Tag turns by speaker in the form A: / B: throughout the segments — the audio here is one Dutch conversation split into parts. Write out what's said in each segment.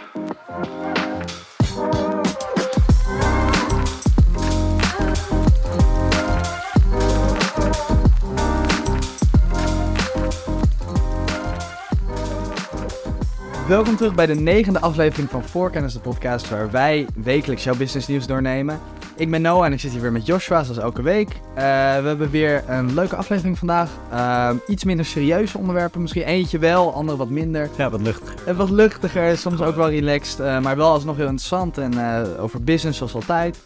A: Thank you. Welkom terug bij de negende aflevering van Voorkennis, de podcast waar wij wekelijks jouw business nieuws doornemen. Ik ben Noah en ik zit hier weer met Joshua, zoals elke week. Uh, we hebben weer een leuke aflevering vandaag. Uh, iets minder serieuze onderwerpen, misschien eentje wel, andere wat minder.
B: Ja, wat luchtiger.
A: En wat luchtiger, soms ook wel relaxed, uh, maar wel alsnog heel interessant en over business zoals altijd.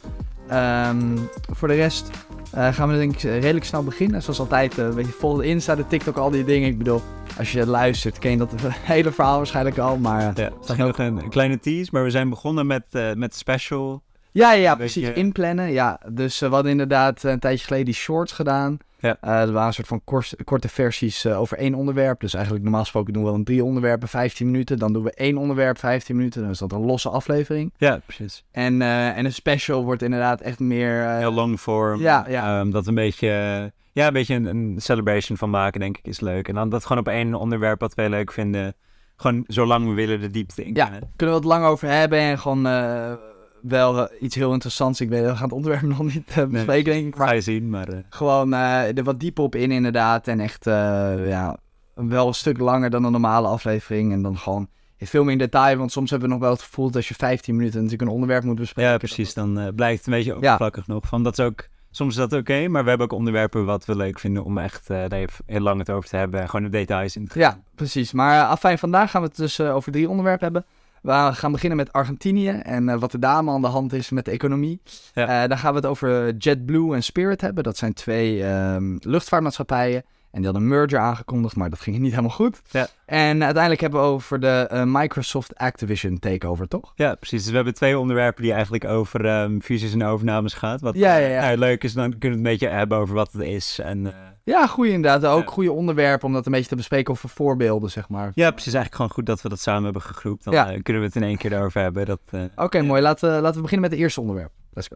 A: Um, voor de rest gaan we denk ik redelijk snel beginnen. Zoals altijd, een beetje vol de Insta, de TikTok, al die dingen. Ik bedoel, als je luistert, ken je dat hele verhaal waarschijnlijk al. Maar
B: ja, het is nog een, een, kleine tease, maar we zijn begonnen met, uh, met special.
A: Ja, ja, ja precies. Je... Inplannen. Ja, dus uh, we hadden inderdaad een tijdje geleden die shorts gedaan. Ja. Uh, er waren een soort van kort, korte versies over één onderwerp. Dus eigenlijk normaal gesproken doen we dan drie onderwerpen, 15 minuten. Dan doen we één onderwerp, 15 minuten. Dan is dat een losse aflevering.
B: Ja, precies.
A: En, en een special wordt inderdaad echt meer...
B: Heel long form.
A: Ja, ja.
B: Um, dat een beetje ja, een beetje een, een, celebration van maken, denk ik, is leuk. En dan dat gewoon op één onderwerp wat wij leuk vinden. Gewoon zolang we willen de diepte in.
A: Ja, kunnen we het lang over hebben en gewoon uh, wel uh, iets heel interessants. Ik weet, we gaan het onderwerp nog niet uh, bespreken, denk ik.
B: Maar ga je zien, maar...
A: Gewoon er wat dieper op in, inderdaad. En echt, ja, wel een stuk langer dan een normale aflevering. En dan gewoon veel meer in detail. Want soms hebben we nog wel het gevoel dat als je 15 minuten natuurlijk een onderwerp moet bespreken.
B: Ja, precies. Dan blijkt het een beetje oppervlakkig ja. nog. Van dat is ook soms is dat oké, maar we hebben ook onderwerpen wat we leuk vinden om echt uh, daar heel lang het over te hebben en gewoon de details in te gaan.
A: Ja, precies. Maar uh, afijn, vandaag gaan we het dus uh, over drie onderwerpen hebben. We gaan beginnen met Argentinië en wat er daar aan de hand is met de economie. Ja. dan gaan we het over JetBlue en Spirit hebben. Dat zijn twee um, luchtvaartmaatschappijen. En die hadden een merger aangekondigd, maar dat ging niet helemaal goed. Ja. En uiteindelijk hebben we over de uh, Microsoft Activision takeover, toch?
B: Ja, precies. Dus we hebben twee onderwerpen die eigenlijk over um, fusies en overnames gaat. Wat
A: ja, ja, ja.
B: Uh, leuk is, dan kunnen we het een beetje hebben over wat het is. En, uh,
A: ja, goede inderdaad. Ook goede onderwerpen om dat een beetje te bespreken over voorbeelden, zeg maar.
B: Ja, precies. Eigenlijk gewoon goed dat we dat samen hebben gegroept. Dan ja. kunnen we het in één keer erover hebben. Dat,
A: Oké, okay, mooi. Laten, laten we beginnen met het eerste onderwerp. Let's go.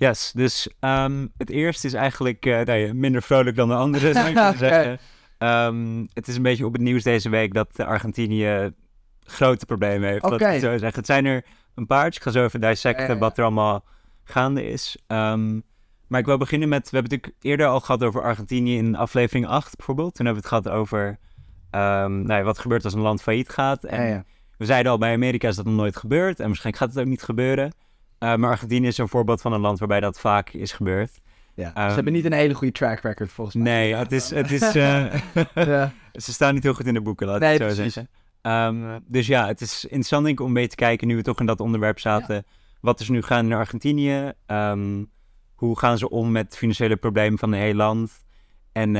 B: Yes, dus um, het eerste is eigenlijk uh, nee, minder vrolijk dan de andere, zou ik zeggen. Um, het is een beetje op het nieuws deze week dat Argentinië grote problemen heeft.
A: Okay.
B: Zo zeggen. Het zijn er een paar. Ik ga zo even dissecten wat er allemaal gaande is. Um, maar ik wil beginnen met... We hebben het natuurlijk eerder al gehad over Argentinië in aflevering 8 bijvoorbeeld. Toen hebben we het gehad over nou, wat gebeurt als een land failliet gaat. En
A: ja, ja.
B: we zeiden al, bij Amerika is dat nog nooit gebeurd. En waarschijnlijk gaat het ook niet gebeuren. Uh, maar Argentinië is een voorbeeld van een land waarbij dat vaak is gebeurd.
A: Ja, um, ze hebben niet een hele goede track record volgens mij.
B: Nee, het is, het is, uh, ja. ze staan niet heel goed in de boeken, laat ik het zo
A: precies.
B: zeggen. Um, dus ja, het is interessant denk ik, om beetje te kijken, nu we toch in dat onderwerp zaten. Ja. Wat is nu gaan in Argentinië? Um, hoe gaan ze om met financiële problemen van een heel land? En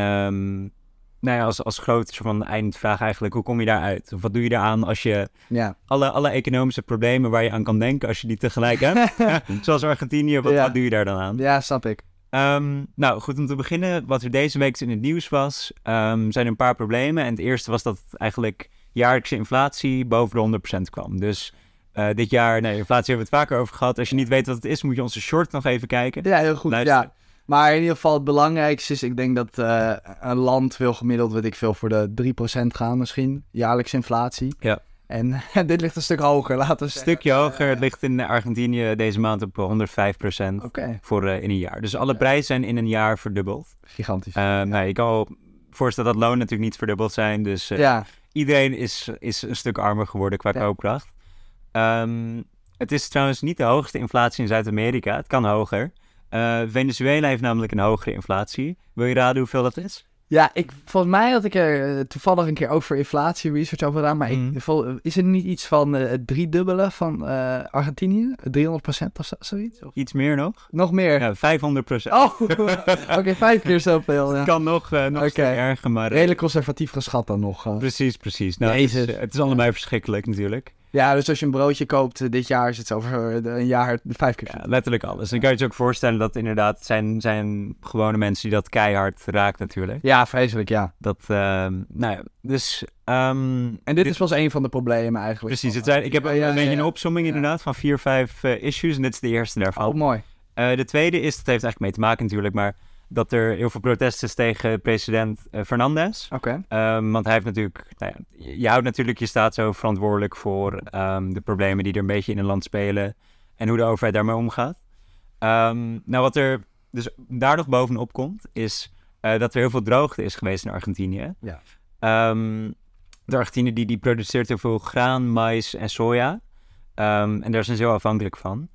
B: nou ja, als, als grote van eindvraag eigenlijk, hoe kom je daaruit? Of wat doe je daaraan als je
A: ja.
B: alle, alle economische problemen waar je aan kan denken, als je die tegelijk hebt, zoals Argentinië, wat,
A: Ja.
B: wat doe je daar dan aan?
A: Ja, snap ik.
B: Ehm, nou, goed om te beginnen. Wat er deze week in het nieuws was, ehm, zijn een paar problemen. En het eerste was dat eigenlijk jaarlijkse inflatie boven de 100% kwam. Dus eh, dit jaar, nee, inflatie hebben we het vaker over gehad. Als je niet weet wat het is, moet je onze short nog even kijken.
A: Ja, heel goed.
B: Luister.
A: Ja. Maar in ieder geval het belangrijkste is, ik denk dat eh, een land wil gemiddeld, weet ik veel, voor de 3% gaan misschien, jaarlijks inflatie.
B: Ja.
A: En dit ligt een stuk hoger, laten we
B: Een
A: zeggen.
B: stukje hoger. Het ligt in Argentinië deze maand op 105%
A: Oké,
B: voor eh, in een jaar. Dus alle prijzen zijn in een jaar verdubbeld.
A: gigantisch.
B: Uh, nou, je kan wel voorstellen dat lonen natuurlijk niet verdubbeld zijn. Dus eh,
A: ja,
B: iedereen is, is een stuk armer geworden qua
A: Ja.
B: koopkracht. Ehm, het is trouwens niet de hoogste inflatie in Zuid-Amerika. Het kan hoger. Eh, Venezuela heeft namelijk een hogere inflatie. Wil je raden hoeveel dat is?
A: ja ik, volgens mij had ik er eh, toevallig een keer voor inflatie research over gedaan. Maar
B: Mhm.
A: ik, vol- is het niet iets van eh, het driedubbele van eh, Argentinië? 300% of zo, zoiets? Of
B: Iets meer nog?
A: nog meer?
B: Ja, 500
A: Oh, oké, vijf keer zoveel. Ja.
B: Kan nog, eh, nog stuk erger, maar... eh,
A: Redelijk conservatief geschat dan nog. eh.
B: Precies, precies. Nou, het, is, eh, het is allebei verschrikkelijk natuurlijk.
A: Ja, dus als je een broodje koopt eh, dit jaar, is het over eh, een jaar vijf keer.
B: Ja, letterlijk alles. Dan kan je je ook voorstellen dat inderdaad zijn, zijn gewone mensen die dat keihard raakt natuurlijk.
A: Ja, vreselijk, ja.
B: Dat, ehm, nou ja, dus... ehm,
A: En dit is pas een van de problemen eigenlijk.
B: Precies, het zijn, ik heb
A: Ja,
B: een beetje een opsomming
A: Ja.
B: inderdaad van vier, vijf eh, issues en dit is de eerste daarvan.
A: Oh, mooi.
B: Eh, de tweede is, dat heeft eigenlijk mee te maken natuurlijk, maar dat er heel veel protest is tegen president uh, Fernandez.
A: Oké.
B: Um, want hij heeft natuurlijk, nou ja, je houdt natuurlijk je staat zo verantwoordelijk voor um, de problemen die er een beetje in een land spelen en hoe de overheid daarmee omgaat. Um, nou, wat er dus daar nog bovenop komt, is uh, dat er heel veel droogte is geweest in Argentinië.
A: Ja.
B: de Argentinië die, die produceert heel veel graan, mais en soja. en daar zijn ze heel afhankelijk van.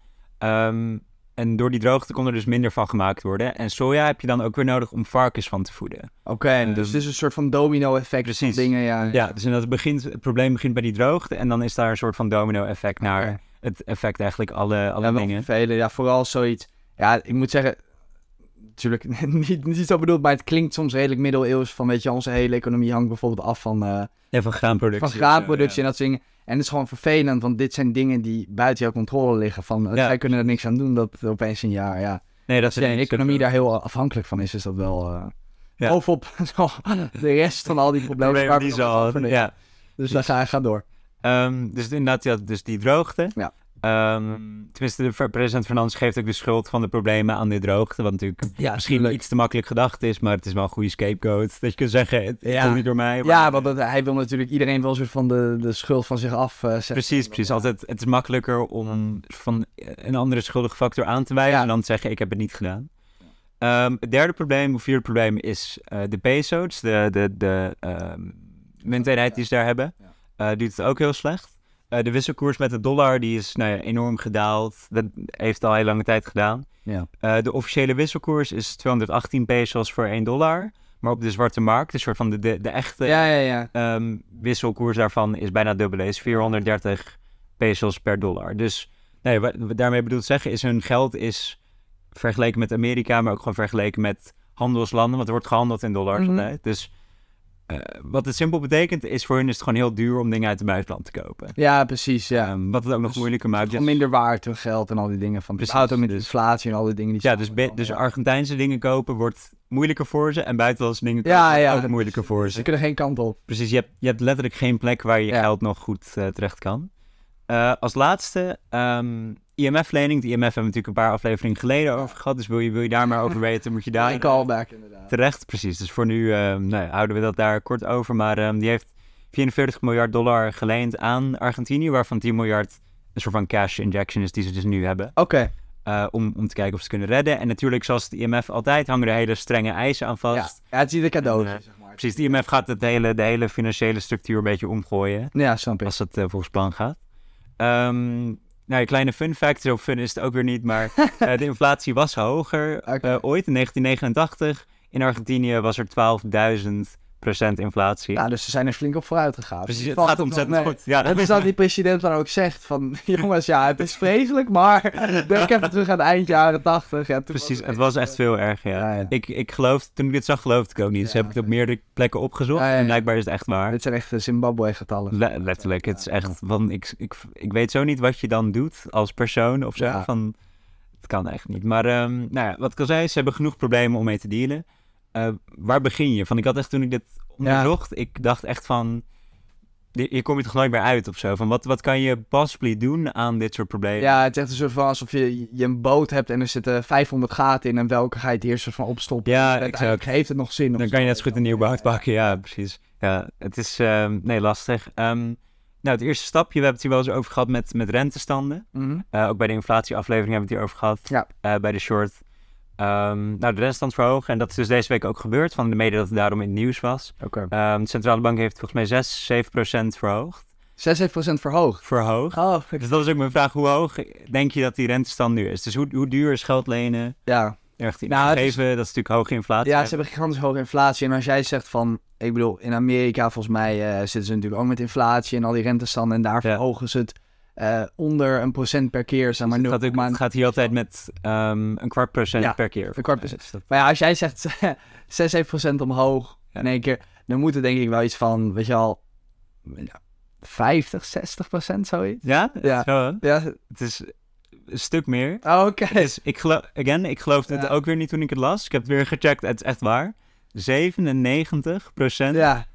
B: En door die droogte kon er dus minder van gemaakt worden. En soja heb je dan ook weer nodig om varkens van te voeden.
A: Oké, okay, dus het is een soort van domino-effect.
B: Precies.
A: Dingen, ja.
B: ja, dus het, begint, het probleem begint bij die droogte. En dan is daar een soort van domino-effect naar het effect eigenlijk alle, alle
A: ja,
B: dingen.
A: Vele, ja, vooral zoiets. Ja, ik moet zeggen, natuurlijk niet, niet zo bedoeld, maar het klinkt soms redelijk middeleeuws. Van weet je, onze hele economie hangt bijvoorbeeld af van... Uh,
B: ja, van graanproductie.
A: Van graanproductie en dat soort dingen. En het is gewoon vervelend, want dit zijn dingen die buiten jouw controle liggen. Van, ja. Zij kunnen er niks aan doen dat opeens een jaar, ja...
B: Nee, dat is
A: de economie daar heel afhankelijk van is, is dat wel... Uh, ja. Bovenop de rest van al die problemen.
B: waar die zo, ja.
A: Dus daar ga, ga door.
B: Um, dus inderdaad, ja, dus die droogte.
A: Ja.
B: Um, tenminste, de president Fernandes geeft ook de schuld van de problemen aan de droogte. Wat natuurlijk ja, misschien leuk. iets te makkelijk gedacht is, maar het is wel een goede scapegoat. Dat je kunt zeggen, het ja. komt niet door mij.
A: Ja, want hij wil natuurlijk iedereen wel soort van de, de schuld van zich af uh, zetten.
B: Precies, precies. Altijd, het is makkelijker om van een andere schuldige factor aan te wijzen en dan te zeggen, ik heb het niet gedaan. Um, het derde probleem, of vierde probleem, is uh, de peso's, de, de, de um, munteenheid die ze daar hebben. Uh, doet het ook heel slecht. Uh, de wisselkoers met de dollar die is nou ja, enorm gedaald. Dat heeft al heel lange tijd gedaan.
A: Ja.
B: Uh, de officiële wisselkoers is 218 pesos voor 1 dollar. Maar op de zwarte markt, een soort van de, de, de echte
A: ja, ja, ja.
B: Um, wisselkoers daarvan is bijna dubbel. Is 430 pesos per dollar. Dus nee, wat we daarmee bedoel zeggen is hun geld is vergeleken met Amerika, maar ook gewoon vergeleken met handelslanden. Want er wordt gehandeld in dollars mm -hmm. Dus uh, wat het simpel betekent, is voor hun is het gewoon heel duur om dingen uit het buitenland te kopen.
A: Ja, precies. Ja.
B: Um, wat het ook nog dus moeilijker maakt.
A: Dus minder waard hun geld en al die dingen. Van precies, auto met dus, inflatie en al die dingen. Die
B: ja, dus, dus. Argentijnse dingen kopen wordt moeilijker voor ze. En buitenlandse dingen kopen ja, ja, ook moeilijker voor ze.
A: Ze kunnen geen kant op.
B: Precies, je hebt, je hebt letterlijk geen plek waar je, geld nog goed uh, terecht kan. Uh, als laatste, um, IMF-lening. De IMF hebben we natuurlijk een paar afleveringen geleden over gehad. Dus wil je, wil je daar maar over weten, moet je daar...
A: Een callback inderdaad.
B: Terecht, precies. Dus voor nu uh, nou, houden we dat daar kort over. Maar um, die heeft 44 miljard dollar geleend aan Argentinië, waarvan 10 miljard een soort van cash injection is die ze dus nu hebben.
A: Oké. Okay.
B: Uh, om, om te kijken of ze kunnen redden. En natuurlijk, zoals het IMF altijd, hangen er hele strenge eisen aan vast.
A: Ja, ja het is de cadeau. zeg
B: maar. Precies, de IMF gaat het hele, de hele financiële structuur een beetje omgooien.
A: Ja, snap ik.
B: Als het uh, volgens plan gaat. Um, nou, een kleine fun fact, zo fun is het ook weer niet, maar uh, de inflatie was hoger okay. uh, ooit in 1989. In Argentinië was er 12.000 inflatie.
A: Ja, dus ze zijn er flink op vooruit gegaan.
B: Precies, het gaat ontzettend goed. Ja.
A: Dat is dat die president dan ook zegt van, jongens, ja, het is vreselijk, maar denk even terug aan het eind jaren 80. Ja,
B: Precies, was het was echt veel erg, ja. ja, ja. Ik, ik geloof, toen ik dit zag, geloofde ik ook niet. Dus heb ik het op meerdere plekken opgezocht en blijkbaar is het echt waar.
A: Dit zijn echt Zimbabwe-getallen.
B: Le letterlijk, het is echt, van, ik, ik, ik weet zo niet wat je dan doet als persoon of zo, van... Het kan echt niet. Maar um, nou ja, wat ik al zei, ze hebben genoeg problemen om mee te dealen. Uh, waar begin je? Van, ik had echt toen ik dit onderzocht, ja. ik dacht echt van, hier kom je toch nooit meer uit of zo. Van wat, wat kan je possibly doen aan dit soort problemen?
A: Ja, het is echt een soort van alsof je, je een boot hebt en er zitten 500 gaten in en welke ga je het eerst van opstoppen?
B: Ja,
A: dus exact. Heeft het nog zin?
B: Dan kan je net zo goed een nieuw boot pakken, ja, precies. Ja, het is, um, nee, lastig. Um, nou, het eerste stapje, we hebben het hier wel eens over gehad met, met rentestanden.
A: Mm -hmm.
B: uh, ook bij de inflatieaflevering hebben we het hier over gehad.
A: Ja.
B: Uh, bij de short Um, nou, de rentestand verhogen. En dat is dus deze week ook gebeurd. Van de media dat het daarom in het nieuws was.
A: Okay.
B: Um, de centrale bank heeft volgens mij 6, 7 procent verhoogd.
A: 6, 7 procent verhoogd?
B: Verhoogd.
A: Oh,
B: dus dat is ook mijn vraag. Hoe hoog denk je dat die rentestand nu is? Dus hoe, hoe duur is geld lenen?
A: Ja.
B: Echt nou, gegeven, is... dat is natuurlijk hoge inflatie.
A: Ja, ze hebben gigantisch hoge inflatie. En als jij zegt van, ik bedoel, in Amerika volgens mij uh, zitten ze natuurlijk ook met inflatie en al die rentestanden. En daar ja. verhogen ze het uh, onder een procent per keer, zeg maar.
B: Dus het, gaat, het gaat hier altijd met um, een kwart procent
A: ja,
B: per keer.
A: Een kwart procent. Maar ja, als jij zegt 6, 7 procent omhoog ja. in één keer, dan moet het denk ik wel iets van, weet je al, 50, 60 procent zoiets.
B: Ja?
A: Ja.
B: Zo,
A: ja.
B: Het is een stuk meer.
A: Oh, Oké.
B: Okay. Ik geloof, again, ik geloofde het ook weer niet toen ik het las. Ik heb het weer gecheckt, het is echt waar. 97 procent.
A: Ja.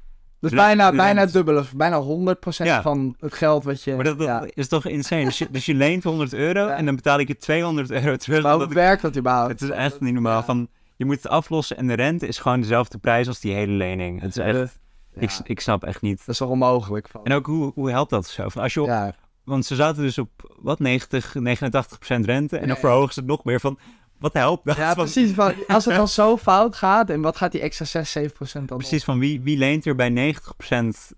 A: Dus bijna, bijna het dubbele, bijna 100% ja. van het geld wat je...
B: Maar dat, dat ja. is toch insane? Dus je, dus je leent 100 euro ja. en dan betaal ik je 200 euro terug.
A: Maar hoe werkt dat überhaupt?
B: Het is echt niet normaal. Van, je moet het aflossen en de rente is gewoon dezelfde prijs als die hele lening. Het is echt, ik, ik snap echt niet.
A: dat is toch onmogelijk. Van.
B: En ook hoe, hoe helpt dat zo? Van als je op, Want ze zaten dus op wat 90, 89 procent rente en dan verhogen ze het nog meer van wat helpt dat?
A: ja, precies. Van, als het dan zo fout gaat, en wat gaat die extra 6, 7 procent dan
B: Precies, van wie, wie leent er bij 90 procent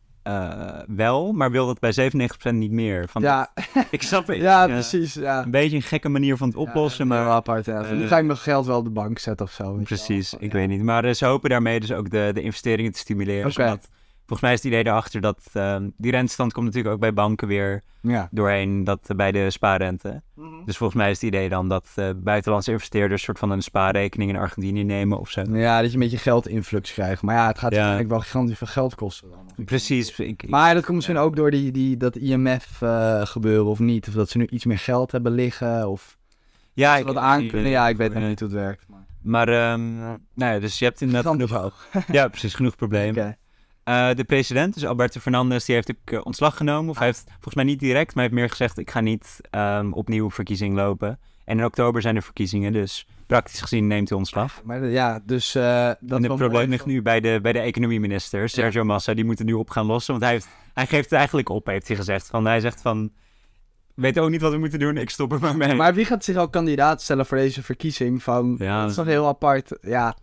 B: wel, maar wil dat bij 97 procent niet meer? Van,
A: Ja,
B: Ik snap het.
A: ja, precies. Ja.
B: Een beetje een gekke manier van het oplossen,
A: Ja,
B: maar...
A: apart. Ja.
B: eh,
A: nu ga ik mijn geld wel op de bank zetten of zo.
B: Precies, ik
A: Ja.
B: weet niet. Maar eh, ze hopen daarmee dus ook de, de investeringen te stimuleren. Zodat- volgens mij is het idee erachter dat ehm, die rentestand komt natuurlijk ook bij banken weer
A: Ja.
B: doorheen dat, eh, bij de spaarrente. Dus volgens mij is het idee dan dat eh, buitenlandse investeerders soort van een spaarrekening in Argentinië nemen of zo.
A: Ja, dat je een beetje geldinflux krijgt. Maar ja, het gaat
B: Ja.
A: eigenlijk wel gigantisch veel geld kosten. Dan.
B: Precies. Ik, ik-
A: Maar dat komt misschien ook door die, die, dat IMF eh, gebeuren of niet. Of dat ze nu iets meer geld hebben liggen. Of
B: ja,
A: dat ze
B: ik,
A: dat aankunnen. Ja, ik weet nog niet hoe het werkt. Maar...
B: Maar, ehm, nou ja, dus je hebt inderdaad genoeg,
A: hoog.
B: ja, precies, genoeg problemen. Eh, de president, dus Alberto Fernandez, die heeft ook eh, ontslag genomen. Of hij heeft volgens mij niet direct, maar hij heeft meer gezegd: ik ga niet ehm, opnieuw verkiezing lopen. En in oktober zijn er verkiezingen, dus praktisch gezien neemt hij ontslag.
A: Maar de- ja, dus... eh dat
B: en het probleem ligt nu bij de, bij de economieminister, Sergio Massa. Die moet het nu op gaan lossen, want hij, heeft, hij geeft het eigenlijk op, heeft hij gezegd. Van, hij zegt van, weet ook niet wat we moeten doen, ik stop er maar mee.
A: Maar wie gaat zich ook kandidaat stellen voor deze verkiezing? Van,
B: Ja.
A: Dat is nog heel apart. Ja,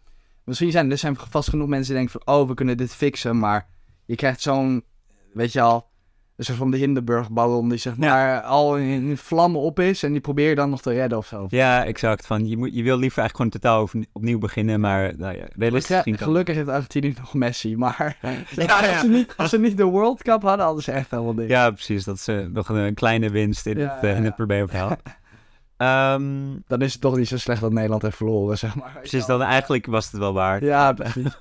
A: misschien zijn er zijn vast genoeg mensen die denken van... Oh, we kunnen dit fixen. Maar je krijgt zo'n... Weet je al... Een soort van de Hindenburg-ballon die zeg maar al in, vlammen op is. En die probeer je dan nog te redden of zo.
B: Ja, exact. Van, je, moet, je wil liever eigenlijk gewoon totaal over- opnieuw beginnen, maar nou ja, realistisch gezien
A: gelukkig heeft Argentinië nog Messi. Maar
B: Ja.
A: Als, ze niet, als ze niet de World Cup hadden, hadden ze echt helemaal niks.
B: Ja, precies. Dat is eh, nog een, een kleine winst in, het, eh, in het probleemverhaal. Ehm
A: Dan is het toch niet zo slecht dat Nederland heeft verloren, zeg maar.
B: precies, dan eigenlijk was het wel waard.
A: Ja, precies.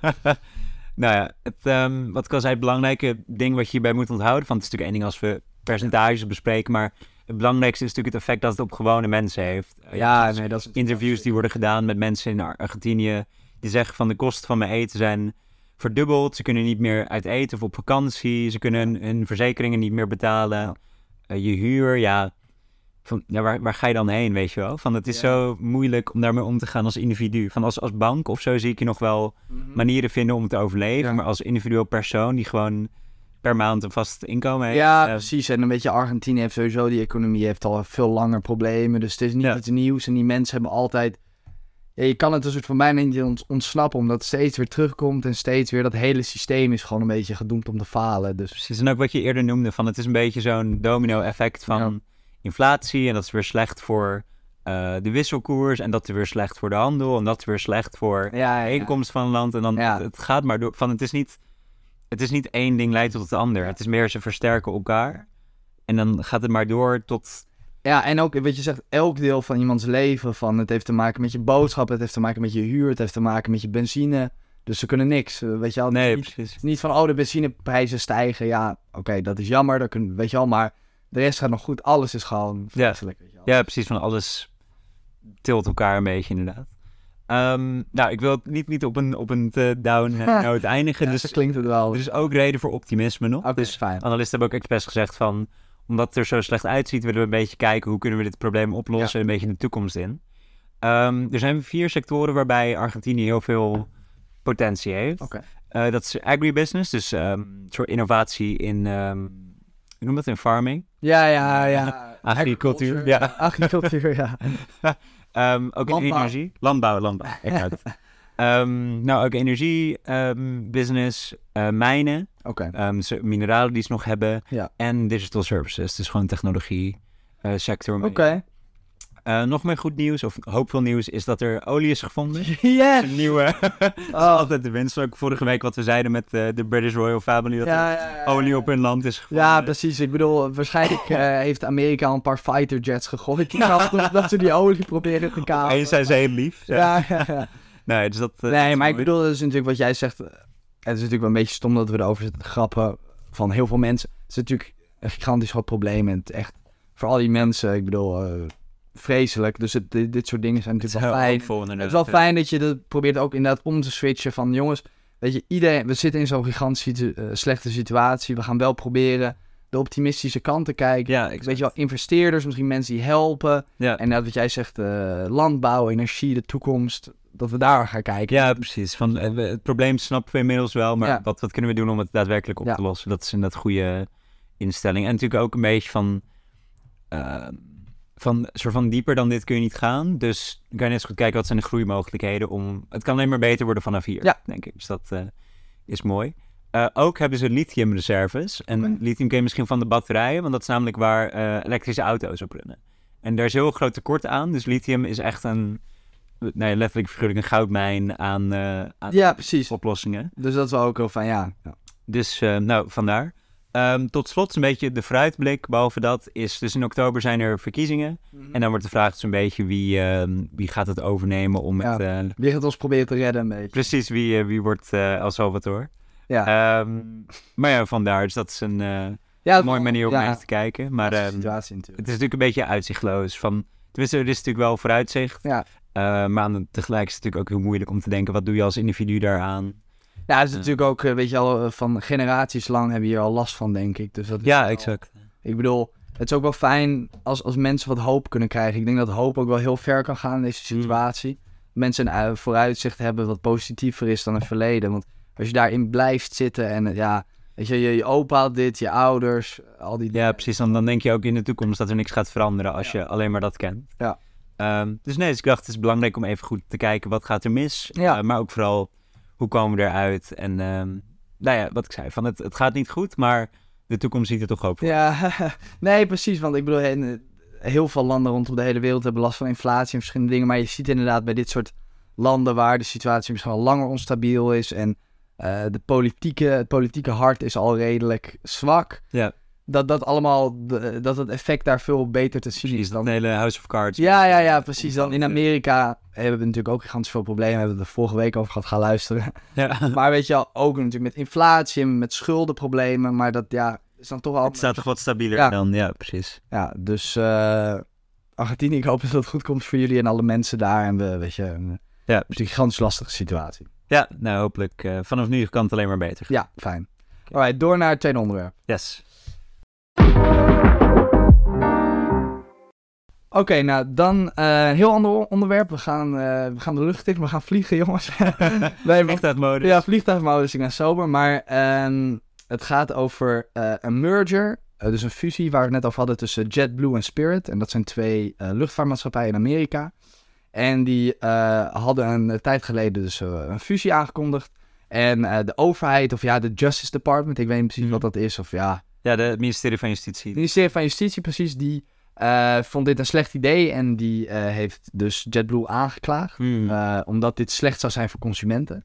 B: nou ja, het, ehm, wat ik al zei, het belangrijke ding wat je hierbij moet onthouden, van het is natuurlijk één ding als we percentages bespreken, maar het belangrijkste is natuurlijk het effect dat het op gewone mensen heeft. Eh,
A: Ja, nee, dat is...
B: interviews die worden gedaan met mensen in Ar- Argentinië, die zeggen van de kosten van mijn eten zijn verdubbeld. Ze kunnen niet meer uit eten of op vakantie. Ze kunnen hun, hun verzekeringen niet meer betalen. Eh, je huur, ja, van, ja waar, waar ga je dan heen, weet je wel? Van, het is
A: Ja.
B: zo moeilijk om daarmee om te gaan als individu. Van als, als bank of zo zie ik je nog wel manieren vinden om te overleven.
A: Ja.
B: Maar als individueel persoon die gewoon per maand een vast inkomen heeft.
A: Ja,
B: eh,
A: precies. En een beetje Argentinië heeft sowieso, die economie heeft al veel langer problemen. Dus het is niet
B: Ja.
A: iets nieuws. En die mensen hebben altijd... Ja, je kan het een soort van bijna niet ont- ontsnappen, omdat het steeds weer terugkomt. En steeds weer dat hele systeem is gewoon een beetje gedoemd om te falen. Dus
B: Precies, en ook wat je eerder noemde, van het is een beetje zo'n domino-effect van
A: Ja.
B: Inflatie. En dat is weer slecht voor eh, de wisselkoers. En dat is weer slecht voor de handel. En dat is weer slecht voor
A: ja,
B: de inkomst van een land. En dan
A: Ja.
B: het gaat maar door. Van het is niet, het is niet één ding leidt tot het ander. Het is meer ze versterken elkaar. En dan gaat het maar door tot.
A: Ja, en ook wat je zegt, elk deel van iemands leven. Van het heeft te maken met je boodschap, het heeft te maken met je huur, het heeft te maken met je benzine. Dus ze kunnen niks. eh, Weet je wel,
B: Nee,
A: niet,
B: precies.
A: niet van oh, de benzineprijzen stijgen. Ja, oké, dat is jammer, dat kun, weet je wel. Maar de rest gaat nog goed. Alles is gewoon vreselijk. Wel.
B: Ja, precies. Van alles tilt elkaar een beetje, inderdaad. Ehm, nou, ik wil het niet, niet op een, op een down note eindigen.
A: Ja,
B: dus
A: zo klinkt het wel.
B: er is ook reden voor optimisme nog.
A: Oké,
B: Dus
A: fijn.
B: analisten hebben ook expres gezegd van... omdat het er zo slecht uitziet, willen we een beetje kijken... hoe kunnen we dit probleem oplossen en een beetje de toekomst in. Ehm, er zijn vier sectoren waarbij Argentinië heel veel potentie heeft. Eh, dat is agribusiness, dus een soort innovatie in... noem dat? In farming.
A: Ja, ja, ja.
B: Agricultuur, ja.
A: Agricultuur, ja.
B: Ehm, ook in
A: Landbouw.
B: energie. Landbouw, landbouw. Ehm, nou, ook energie, ehm, business, eh, mijnen,
A: Oké.
B: ehm, ze- mineralen die ze nog hebben.
A: Ja.
B: En digital services, dus gewoon technologie eh, sector.
A: Oké.
B: Eh, nog meer goed nieuws, of hoopvol nieuws, is dat er olie is gevonden.
A: Yes!
B: Een nieuwe,
A: Oh.
B: altijd de winst. Ook vorige week wat we zeiden met eh, de British Royal Family, dat
A: Ja,
B: er
A: ja, ja,
B: olie op hun land is gevonden.
A: Ja, precies. Ik bedoel, waarschijnlijk eh, heeft Amerika een paar fighter jets gegooid. Kant dat ze die olie proberen te kapen.
B: En zijn ze heel lief.
A: Ja.
B: Nee, dus dat,
A: Nee,
B: is
A: maar ik bedoel, dat is natuurlijk wat jij zegt. Het is natuurlijk wel een beetje stom dat we erover zitten te grappen van heel veel mensen. Het is natuurlijk een gigantisch groot probleem. En het echt, voor al die mensen, ik bedoel, vreselijk. Dus het, dit, dit soort dingen zijn natuurlijk wel fijn. Het is wel fijn dat je dat probeert ook inderdaad om te switchen van jongens, weet je, iedereen, we zitten in zo'n gigantisch situ- eh, slechte situatie. We gaan wel proberen de optimistische kant te kijken.
B: Ja, exact.
A: Weet je wel, investeerders, misschien mensen die helpen.
B: Ja.
A: En dat wat jij zegt, eh, landbouw, energie, de toekomst. dat we daar gaan kijken.
B: Ja, precies. Van, eh, het probleem snappen we inmiddels wel, maar
A: Ja.
B: wat, wat kunnen we doen om het daadwerkelijk op te lossen? Dat is een dat goede instelling. En natuurlijk ook een beetje van, eh, van, soort van dieper dan dit kun je niet gaan. Dus kan je net goed kijken wat zijn de groeimogelijkheden om... Het kan alleen maar beter worden vanaf hier,
A: Ja.
B: denk ik. Dus dat eh, is mooi. Eh, ook hebben ze lithiumreserves. En lithium ken je misschien van de batterijen, want dat is namelijk waar eh, elektrische auto's op runnen. En daar is heel groot tekort aan. Dus lithium is echt een, nee, letterlijk figuurlijk een goudmijn aan, aan
A: Ja, precies.
B: oplossingen.
A: Dus dat is wel ook wel van ja. ja.
B: Dus nou, vandaar. Ehm, tot slot een beetje de vooruitblik. Behalve dat is dus in oktober zijn er verkiezingen. En dan wordt de vraag dus een beetje wie, ehm, wie gaat het overnemen om
A: Ja.
B: het... eh,
A: Wie gaat ons proberen te redden een beetje.
B: precies, wie, eh, wie wordt eh El Salvador.
A: Ja,
B: Ehm, maar ja, vandaar. Dus dat is een
A: ja
B: mooie manier om
A: ja,
B: naar te kijken. Maar
A: situatie natuurlijk.
B: het is natuurlijk een beetje uitzichtloos. Van, tenminste, er is natuurlijk wel vooruitzicht.
A: Ja.
B: Maar tegelijk is het natuurlijk ook heel moeilijk om te denken... wat doe je als individu daaraan?
A: Ja, het is
B: Ja.
A: natuurlijk ook, eh, weet je al, eh, van generaties lang hebben hier al last van, denk ik. Dus dat is
B: Ja,
A: wel-
B: exact.
A: Ik bedoel, het is ook wel fijn als, als mensen wat hoop kunnen krijgen. Ik denk dat hoop ook wel heel ver kan gaan in deze
B: Mm.
A: situatie. Mensen een vooruitzicht hebben wat positiever is dan het verleden. Want als je daarin blijft zitten en eh, ja, weet je, je, je opa had dit, je ouders, al die
B: Ja,
A: dingen.
B: precies. Dan, dan denk je ook in de toekomst dat er niks gaat veranderen als je alleen maar dat kent.
A: Ja.
B: Ehm, dus nee, dus ik dacht het is belangrijk om even goed te kijken wat gaat er mis.
A: Ja.
B: Maar ook vooral hoe komen we eruit. En ehm, nou ja, wat ik zei, van het, het gaat niet goed, maar de toekomst ziet er toch hoopvol.
A: Ja, nee, precies. Want ik bedoel, in, eh, heel veel landen rondom de hele wereld hebben last van inflatie en verschillende dingen. Maar je ziet inderdaad bij dit soort landen waar de situatie misschien al langer onstabiel is. En eh, de politieke, het politieke hart is al redelijk zwak.
B: Ja.
A: Dat dat allemaal, de- dat het effect daar veel beter te zien is dan...
B: hele House of Cards.
A: Ja, ja, ja, precies. Dan in Amerika hebben we natuurlijk ook gigantisch veel problemen. We hebben het er vorige week over gehad, ga luisteren.
B: Ja.
A: Maar weet je wel, ook natuurlijk met inflatie en met schuldenproblemen. Maar dat, ja, is dan toch al...
B: Het staat toch wat stabieler
A: Ja.
B: dan, ja, precies.
A: Ja, dus eh Argentinië, ik hoop dat het goed komt voor jullie en alle mensen daar. En we, weet je, een,
B: Ja.
A: natuurlijk een gigantisch lastige situatie.
B: Ja, nou hopelijk eh, vanaf nu kan het alleen maar beter.
A: Ja, fijn. Alright, door naar het tweede onderwerp.
B: Yes.
A: Oké, nou dan eh, een heel ander onderwerp. We gaan, eh, we gaan de lucht in, we gaan vliegen, jongens. nee,
B: Vliegtuigmodus.
A: Ja, vliegtuigmodus, ik ben sober. Maar ehm, het gaat over eh, een merger, eh, dus een fusie waar we het net over hadden tussen JetBlue en Spirit. En dat zijn twee eh, luchtvaartmaatschappijen in Amerika. En die eh, hadden een eh, tijd geleden dus eh, een fusie aangekondigd. En eh, de overheid, of ja, de Justice Department, ik weet niet precies
B: Mhm.
A: wat dat is. Of ja,
B: Ja, de, het ministerie van Justitie.
A: het ministerie van Justitie precies, die eh, vond dit een slecht idee. En die eh, heeft dus JetBlue aangeklaagd.
B: Hmm.
A: Eh, omdat dit slecht zou zijn voor consumenten.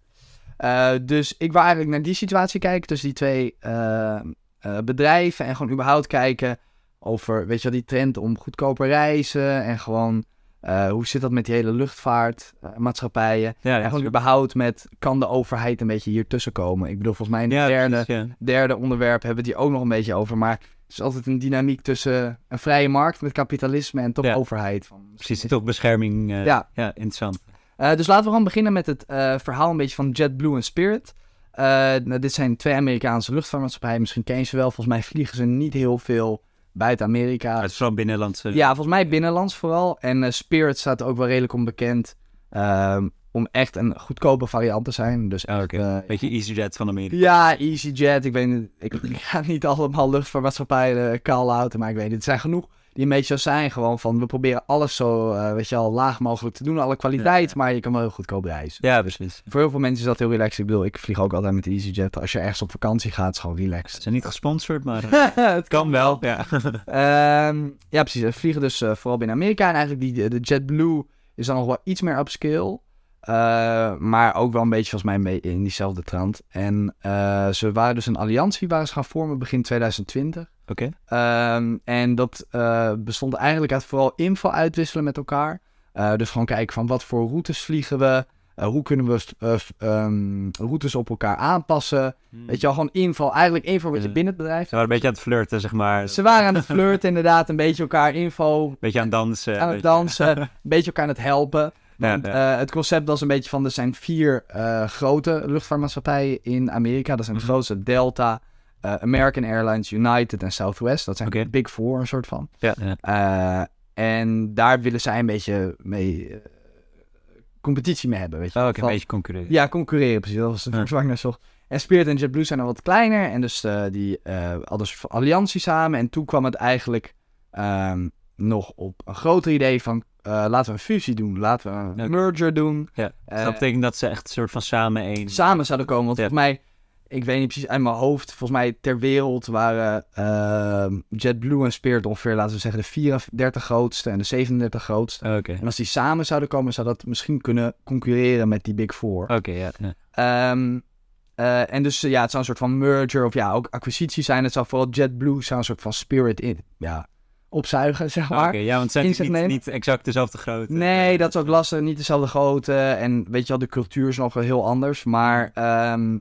A: Dus ik wil eigenlijk naar die situatie kijken tussen die twee bedrijven. En gewoon überhaupt kijken over, weet je wel, die trend om goedkoper reizen. En gewoon, eh, hoe zit dat met die hele luchtvaartmaatschappijen.
B: ja,
A: en gewoon
B: ja,
A: überhaupt met, kan de overheid een beetje hier tussenkomen? Ik bedoel, volgens mij in het
B: ja,
A: derde,
B: precies, ja.
A: derde onderwerp hebben we het hier ook nog een beetje over. Maar het is altijd een dynamiek tussen een vrije markt met kapitalisme en toch
B: Ja.
A: overheid. Van,
B: Precies, toch bescherming. eh,
A: Ja.
B: ja, interessant.
A: Eh, dus laten we gewoon beginnen met het eh, verhaal een beetje van JetBlue en Spirit. Eh, nou, dit zijn twee Amerikaanse luchtvaartmaatschappijen. Misschien ken je ze wel. Volgens mij vliegen ze niet heel veel buiten Amerika.
B: Het is vooral binnenlandse.
A: Ja, volgens mij binnenlands vooral. En eh, Spirit staat ook wel redelijk onbekend ehm, om echt een goedkope variant te zijn. Dus
B: Ah, oké.
A: eh,
B: Beetje EasyJet van Amerika.
A: ja, EasyJet. Ik weet ik, ik ga niet allemaal luchtvaartmaatschappijen uh, call-outen, maar ik weet. Het zijn genoeg die een beetje zo zijn. Gewoon van, we proberen alles zo, weet je al, laag mogelijk te doen. Alle kwaliteit, maar je kan wel heel goedkoop reizen.
B: Ja, precies.
A: Voor heel veel mensen is dat heel relaxed. Ik bedoel, ik vlieg ook altijd met EasyJet. Als je ergens op vakantie gaat, is het gewoon
B: Ze
A: relaxed.
B: zijn niet gesponsord, maar eh,
A: het
B: kan wel. Ja.
A: Ehm, ja, precies. We vliegen dus eh, vooral binnen Amerika. En eigenlijk die, de JetBlue is dan nog wel iets meer upscale. Eh, maar ook wel een beetje volgens mij mee in diezelfde trant. En ze waren dus een alliantie waar ze gaan vormen begin 2020.
B: Oké.
A: Ehm, en dat eh, bestond eigenlijk uit vooral info uitwisselen met elkaar. Eh, dus gewoon kijken van wat voor routes vliegen we. Eh, hoe kunnen we eh, ehm, routes op elkaar aanpassen. Weet je wel, gewoon info. Eigenlijk info wat je binnen het bedrijf
B: Ze waren een beetje aan het flirten, zeg maar.
A: ze waren aan het flirten inderdaad, een beetje elkaar info
B: beetje aan het dansen.
A: aan het dansen, een beetje elkaar aan het helpen.
B: Ja,
A: Want,
B: ja.
A: het concept was een beetje van, er zijn vier grote luchtvaartmaatschappijen in Amerika. Dat zijn de
B: Mhm.
A: grootste, Delta, eh, American Airlines, United en Southwest. Dat zijn de Big Four, een soort van.
B: Ja.
A: Eh, en daar willen zij een beetje mee eh, competitie mee hebben, weet je.
B: Oh,
A: Van-
B: een beetje concurreren.
A: Ja, concurreren precies. Dat was de naar zocht. En Spirit en JetBlue zijn dan wat kleiner. En dus eh, die eh hadden een soort van alliantie samen. En toen kwam het eigenlijk ehm, nog op een groter idee van... eh, laten we een fusie doen. Laten we een merger doen.
B: Ja. Dus dat betekent dat ze echt een soort van samen één...
A: samen zouden komen. Want
B: Ja.
A: volgens mij... Ik weet niet precies uit mijn hoofd. Volgens mij ter wereld waren ehm, JetBlue en Spirit ongeveer, laten we zeggen, de 34 grootste en de 37 grootste.
B: Oh, Oké,
A: En als die samen zouden komen, zou dat misschien kunnen concurreren met die Big Four.
B: oké, ja.
A: Ehm, eh, en dus eh, ja, het zou een soort van merger of ja, ook acquisitie zijn. Het zou vooral JetBlue zou een soort van Spirit in, ja, opzuigen, zeg maar.
B: Oké, ja, want het zijn niet, niet exact dezelfde grootte.
A: Nee, dat is ook lastig. Niet dezelfde grootte. En weet je wel, de cultuur is nog wel heel anders. Maar ehm, eh,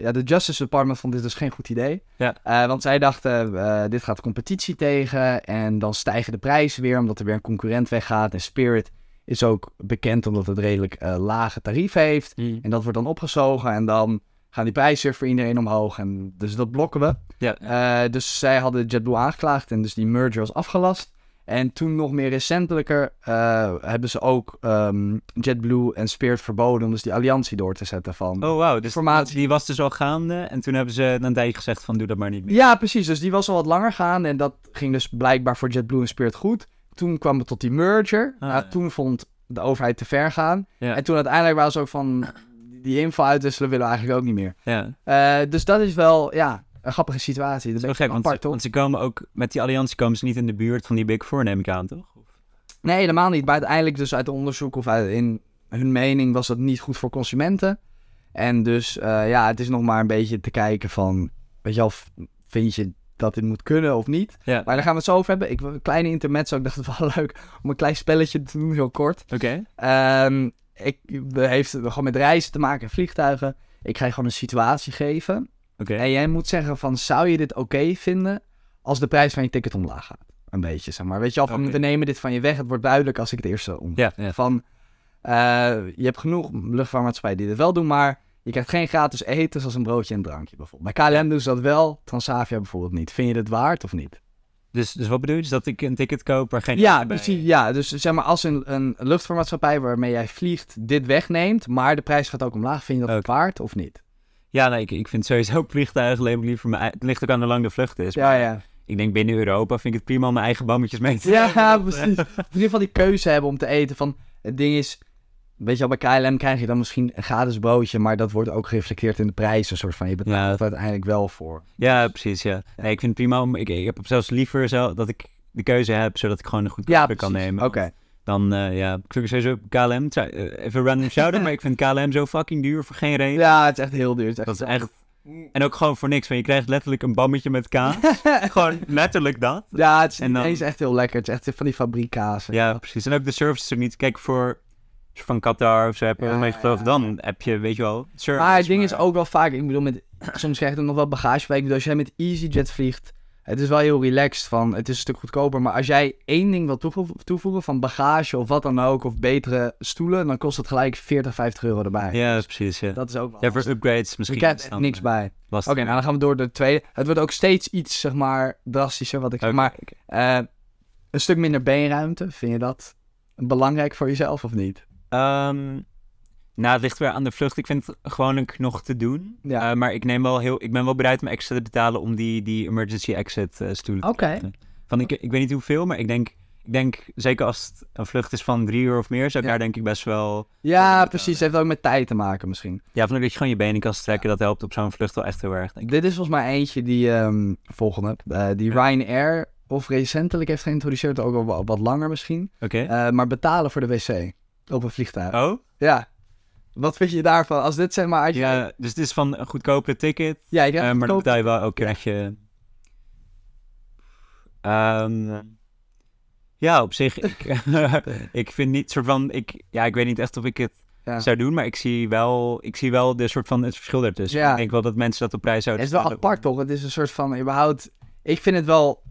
A: ja, de Justice Department vond dit dus geen goed idee.
B: Ja.
A: Eh, want zij dachten, eh, dit gaat competitie tegen. En dan stijgen de prijzen weer, omdat er weer een concurrent weggaat. En Spirit is ook bekend omdat het redelijk eh, lage tarief heeft.
B: Hm.
A: En dat wordt dan opgezogen. En dan gaan die prijzen weer voor iedereen omhoog. En dus dat blokken we.
B: Ja,
A: Eh, dus zij hadden JetBlue aangeklaagd en dus die merger was afgelast. En toen nog meer recentelijker eh, hebben ze ook ehm, JetBlue en Spirit verboden om dus die alliantie door te zetten van...
B: Oh, wauw. Dus
A: Informatie.
B: die was dus al gaande. En toen hebben ze een tijdje gezegd van doe dat maar niet meer.
A: Ja, precies. Dus die was al wat langer gaande en dat ging dus blijkbaar voor JetBlue en Spirit goed. Toen kwam het tot die merger.
B: Ah,
A: Nou,
B: ja.
A: Toen vond de overheid te ver gaan.
B: Ja.
A: En toen uiteindelijk waren ze ook van... Die info uitwisselen willen we eigenlijk ook niet meer.
B: Ja.
A: Eh, dus dat is wel, ja, een grappige situatie. Dat
B: Dat
A: is
B: wel gek, want,
A: apart,
B: ze,
A: toch?
B: want ze komen ook... Met die alliantie komen ze niet in de buurt van die Big Four, neem ik aan, toch?
A: Nee, helemaal niet. Maar uiteindelijk dus uit onderzoek of uit, in hun mening was dat niet goed voor consumenten. En dus eh, ja, het is nog maar een beetje te kijken van, weet je wel, vind je dat dit moet kunnen of niet?
B: Ja.
A: Maar daar gaan we het zo over hebben. Ik een kleine intermezzo. Ik dacht het wel leuk om een klein spelletje te doen, heel kort.
B: Oké.
A: Ehm ik, het heeft gewoon met reizen te maken, vliegtuigen. Ik ga je gewoon een situatie geven. En jij moet zeggen van, zou je dit oké vinden als de prijs van je ticket omlaag gaat? Een beetje, zeg maar. Weet je al van, we nemen dit van je weg. Het wordt duidelijk als ik het eerste om. Van, eh, je hebt genoeg luchtvaartmaatschappijen die dit wel doen, maar je krijgt geen gratis eten zoals een broodje en een drankje bijvoorbeeld. Bij KLM doen ze dat wel, Transavia bijvoorbeeld niet. Vind je dit waard of niet?
B: Dus, dus wat bedoel je? Dus dat ik een ticket koop waar geen...
A: Ja, precies. Ja, dus zeg maar als een, een luchtvaartmaatschappij waarmee jij vliegt dit wegneemt, maar de prijs gaat ook omlaag, vind je dat waard of niet?
B: Ja, nee, ik, ik vind sowieso vliegtuigen neem ik liever mijn Het ligt ook aan hoe lang de vlucht is.
A: Ja,
B: maar
A: ja.
B: Ik denk binnen Europa vind ik het prima om mijn eigen bammetjes mee te
A: Ja, precies. In ieder geval die keuze hebben om te eten. Van, het ding is, weet je wel, bij KLM krijg je dan misschien een gratis broodje, maar dat wordt ook gereflecteerd in de prijs. Een soort van, je betaalt
B: Ja.
A: er uiteindelijk wel voor.
B: Ja, precies, ja. Nee, ik vind het prima om... Ik, ik heb zelfs liever zo, dat ik de keuze heb, zodat ik gewoon een goed
A: Ja,
B: kan nemen.
A: Oké.
B: Dan, eh, ja, ik vind sowieso KLM, eh, even random shout-out, maar ik vind KLM zo fucking duur voor geen reden.
A: Ja, het is echt heel duur.
B: Dat is echt... En ook gewoon voor niks, want je krijgt letterlijk een bammetje met kaas. gewoon letterlijk dat.
A: Ja, het is,
B: En dan-
A: is echt heel lekker. Het is echt van die fabriekkazen.
B: Ja, precies. En ook de service is ook niet... Kijk, voor van Qatar of zo heb je
A: Ja,
B: ja. dan heb je, weet je wel, service.
A: Maar het ding is ook wel vaak, ik bedoel, met, soms krijg je dan nog wel bagage bij. Ik bedoel, als jij met EasyJet vliegt, het is wel heel relaxed van, het is een stuk goedkoper. Maar als jij één ding wil toevo- toevoegen van bagage of wat dan ook, of betere stoelen, dan kost het gelijk 40, 50 euro erbij.
B: Ja, precies, ja.
A: Dat is ook wel
B: Ja, voor upgrades
A: Je
B: misschien.
A: krijgt
B: is
A: echt
B: dan,
A: niks
B: eh,
A: bij. Oké, nou dan gaan we door de tweede. Het wordt ook steeds iets, zeg maar, drastischer, wat ik zeg maar. eh, een stuk minder beenruimte, vind je dat belangrijk voor jezelf of niet?
B: Ehm, nou, het ligt weer aan de vlucht. Ik vind het gewoonlijk nog te doen.
A: Ja.
B: Eh, maar ik, neem wel heel, ik ben wel bereid om extra te betalen om die, die emergency exit eh, stoelen te
A: Oké.
B: Van, ik, ik weet niet hoeveel, maar ik denk, ik denk, zeker als het een vlucht is van drie uur of meer, zou ik
A: Ja.
B: daar denk ik best wel...
A: Ja, precies. Het heeft ook met tijd te maken misschien.
B: Ja, van dat je gewoon je benen kan strekken, dat helpt op zo'n vlucht wel echt heel erg, denk ik.
A: Dit is volgens mij eentje die, ehm volgende, eh, die Ryanair of recentelijk heeft geïntroduceerd, ook al wa- wat langer misschien.
B: Oké.
A: Maar betalen voor de wc op een vliegtuig.
B: oh?
A: Ja. Wat vind je daarvan? Als dit zeg maar... Je, ja,
B: dus het is van een goedkope ticket,
A: ja,
B: eh, maar dan betaal je wel ook krijg je... Ehm, ja, op zich, ik, ik vind niet soort van, ik, ja, ik weet niet echt of ik het
A: ja.
B: zou doen, maar ik zie wel, ik zie wel de soort van het verschil ertussen.
A: Ja.
B: Ik denk wel dat mensen dat op prijs
A: Het
B: zouden
A: is wel apart toch? Het is een soort van, überhaupt... Ik vind het wel,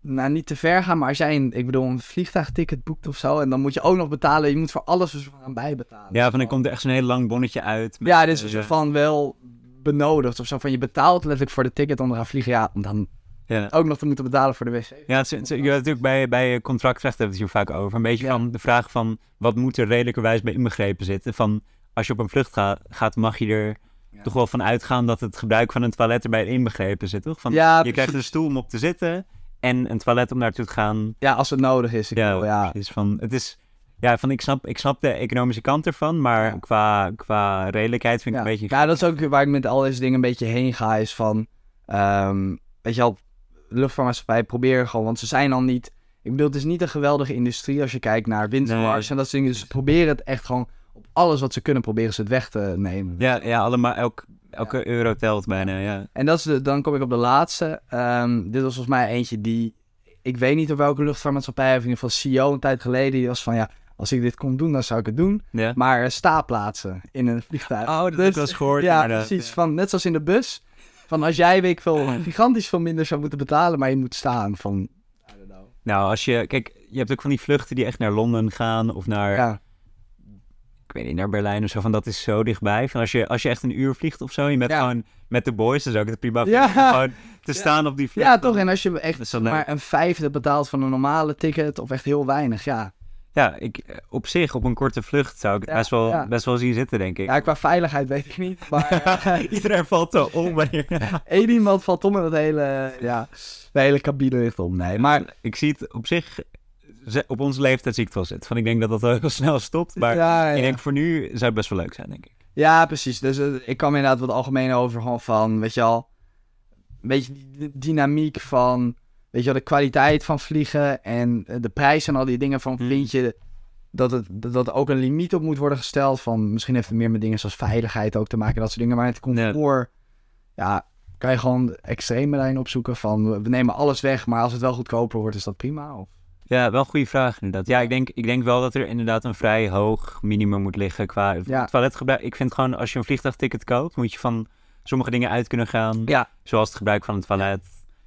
A: nou niet te ver gaan, maar als jij een, ik bedoel, een vliegtuigticket boekt of zo, en dan moet je ook nog betalen, je moet voor alles van gaan bijbetalen.
B: Ja, van dan komt er echt zo'n heel lang bonnetje uit.
A: Ja, een
B: eh,
A: van wel benodigd of zo. Van je betaalt letterlijk voor de ticket om te gaan vliegen. Ja, dan
B: Ja.
A: ook nog te moeten betalen voor de wc.
B: Ja, het, het je hebt natuurlijk bij, bij contractrecht hebben we het hier vaak over. Een beetje
A: Ja.
B: van de vraag van wat moet er redelijkerwijs bij inbegrepen zitten. Van als je op een vlucht ga- gaat, mag je er
A: Ja.
B: toch wel van uitgaan dat het gebruik van een toilet erbij inbegrepen zit, toch? Van,
A: Ja,
B: je
A: precies.
B: krijgt een stoel om op te zitten en een toilet om naartoe te gaan.
A: Ja, als het nodig is. Ik
B: Ja,
A: ja.
B: precies. Van, het is, ja, van, ik, snap, ik snap de economische kant ervan, maar
A: Ja.
B: qua, qua redelijkheid vind ik
A: Ja.
B: een beetje...
A: ja, dat is ook waar ik met al deze dingen een beetje heen ga. Is van, ehm, weet je wel, luchtvaartmaatschappij proberen gewoon, want ze zijn al niet. Ik bedoel, het is niet een geweldige industrie als je kijkt naar
B: Nee.
A: en dat soort dingen. Dus ze proberen het echt gewoon op alles wat ze kunnen, proberen ze het weg te nemen.
B: Ja, ja allemaal, elk, elke euro telt bijna, ja.
A: En dat is de, dan kom ik op de laatste. Ehm, dit was volgens mij eentje die, ik weet niet op welke luchtvaartmaatschappij, of in ieder geval CEO een tijd geleden, die was van ja, als ik dit kon doen, dan zou ik het doen.
B: ja.
A: Maar staplaatsen in een vliegtuig.
B: Oh, dat
A: Dus-
B: eens gehoord.
A: Ja, precies. Van, net zoals in de bus. Van als jij, weet ik veel, gigantisch veel minder zou moeten betalen, maar je moet staan. Van, I don't know.
B: Nou, als je... Kijk, je hebt ook van die vluchten die echt naar Londen gaan of naar...
A: Ja,
B: ik weet niet, naar Berlijn of zo, van dat is zo dichtbij. Van als, je, als je echt een uur vliegt of zo, en je bent
A: Ja.
B: gewoon met de boys, zou ik het prima
A: Ja.
B: Gewoon te staan op die vlucht.
A: ja, toch. En als je echt
B: Dat wel leuk.
A: maar een vijfde betaalt van een normale ticket, of echt heel weinig, ja.
B: Ja, ik, eh, op zich, op een korte vlucht zou ik het best, wel, best wel zien zitten, denk ik.
A: Ja, qua veiligheid weet ik niet. Maar eh,
B: Iedereen valt zo om wanneer...
A: één iemand valt om en het hele, ja, de hele cabine ligt om. Nee, maar
B: ik zie het op zich... Op onze leeftijd zie ik het. Van ik denk dat dat wel heel snel stopt. Maar
A: ja,
B: ik
A: ja.
B: denk voor nu zou het best wel leuk zijn, denk ik.
A: ja, precies. Dus eh, ik kan me inderdaad wat algemeen over gewoon van, weet je al, een beetje die die dynamiek van, weet je wel, de kwaliteit van vliegen en eh, de prijs en al die dingen van,
B: Hmm.
A: vind je dat, het, dat er ook een limiet op moet worden gesteld van, misschien heeft het meer met dingen zoals veiligheid ook te maken, dat soort dingen, maar het comfort, ja, kan je gewoon extreme daarin opzoeken van, we nemen alles weg, maar als het wel goedkoper wordt, is dat prima? Of?
B: Ja, wel een goede vraag inderdaad. Ja, ik denk, ik denk wel dat er inderdaad een vrij hoog minimum moet liggen qua
A: Ja.
B: toiletgebruik. Ik vind gewoon, als je een vliegtuigticket koopt, moet je van sommige dingen uit kunnen gaan.
A: Ja.
B: Zoals het gebruik van het toilet.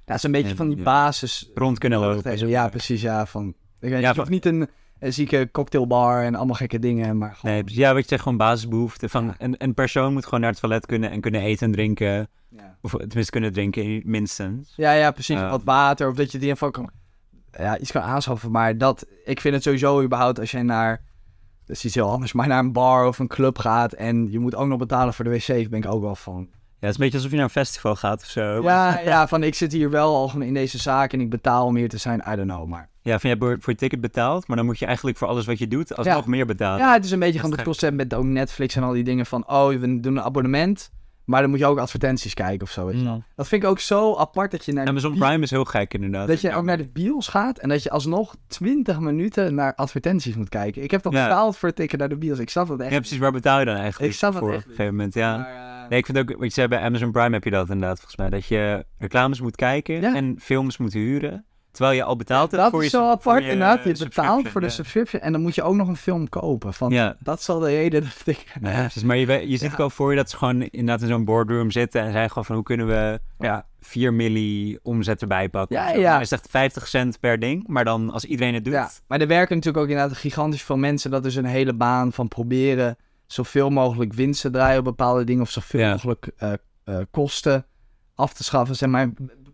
A: Ja, een beetje
B: En,
A: van die
B: ja.
A: basis
B: Rond kunnen lopen.
A: Tegen- Ja, precies. Ja, van, ik weet,
B: Ja,
A: je
B: van-
A: niet een, een zieke cocktailbar en allemaal gekke dingen, maar gewoon...
B: Nee, ja, wat je zegt, gewoon basisbehoeften. Van een, een persoon moet gewoon naar het toilet kunnen en kunnen eten en drinken. Of tenminste kunnen drinken, minstens.
A: ja, ja, precies. Wat water, of dat je die info kan... Ja, iets kan aanschaffen, maar dat... Ik vind het sowieso überhaupt als jij naar... Dat is iets heel anders, maar naar een bar of een club gaat en je moet ook nog betalen voor de wc, ben ik ook wel van...
B: Ja, het is een beetje alsof je naar een festival gaat of zo.
A: Ja, ja, van ik zit hier wel al in deze zaak en ik betaal om hier te zijn, I don't know, maar...
B: Ja, van je hebt voor je ticket betaald, maar dan moet je eigenlijk voor alles wat je doet alsnog meer betalen.
A: Ja, het is een beetje
B: is
A: het concept met ook Netflix en al die dingen van... Oh, we doen een abonnement, maar dan moet je ook advertenties kijken of zo, weet je wel.
B: Mm.
A: Dat vind ik ook zo apart dat je naar...
B: Amazon Prime is heel gek inderdaad.
A: Dat je ook naar de bios gaat en dat je alsnog 20 minuten naar advertenties moet kijken. Ik heb toch betaald voor het tikken naar de bios. Ik snap dat echt.
B: Ja, precies. Waar betaal je dan eigenlijk
A: Ik snap het
B: voor
A: echt
B: op een gegeven moment? Ja.
A: Maar, eh,
B: Nee, ik vind ook, wat je zei bij Amazon Prime heb je dat inderdaad volgens mij. Dat je reclames moet kijken en films moet huren. Terwijl je al betaald hebt
A: dat
B: voor
A: is
B: je
A: zo apart
B: je,
A: inderdaad.
B: eh,
A: Je betaalt
B: subscription,
A: voor de
B: ja.
A: subscription en dan moet je ook nog een film kopen. Van,
B: Ja.
A: Dat is al de reden dat ik...
B: Ja, precies. Maar je, ziet
A: Ja.
B: ook al voor je dat ze gewoon inderdaad in zo'n boardroom zitten en zeggen gewoon van hoe kunnen we
A: Ja.
B: 4 milli omzet erbij pakken.
A: Ja, ja.
B: Het echt 50 cent per ding, maar dan als iedereen het doet.
A: Ja, maar er werken natuurlijk ook inderdaad gigantisch veel mensen. Dat is een hele baan van proberen zoveel mogelijk winst te draaien op bepaalde dingen. Of zoveel mogelijk eh, eh, kosten af te schaffen. Zeg maar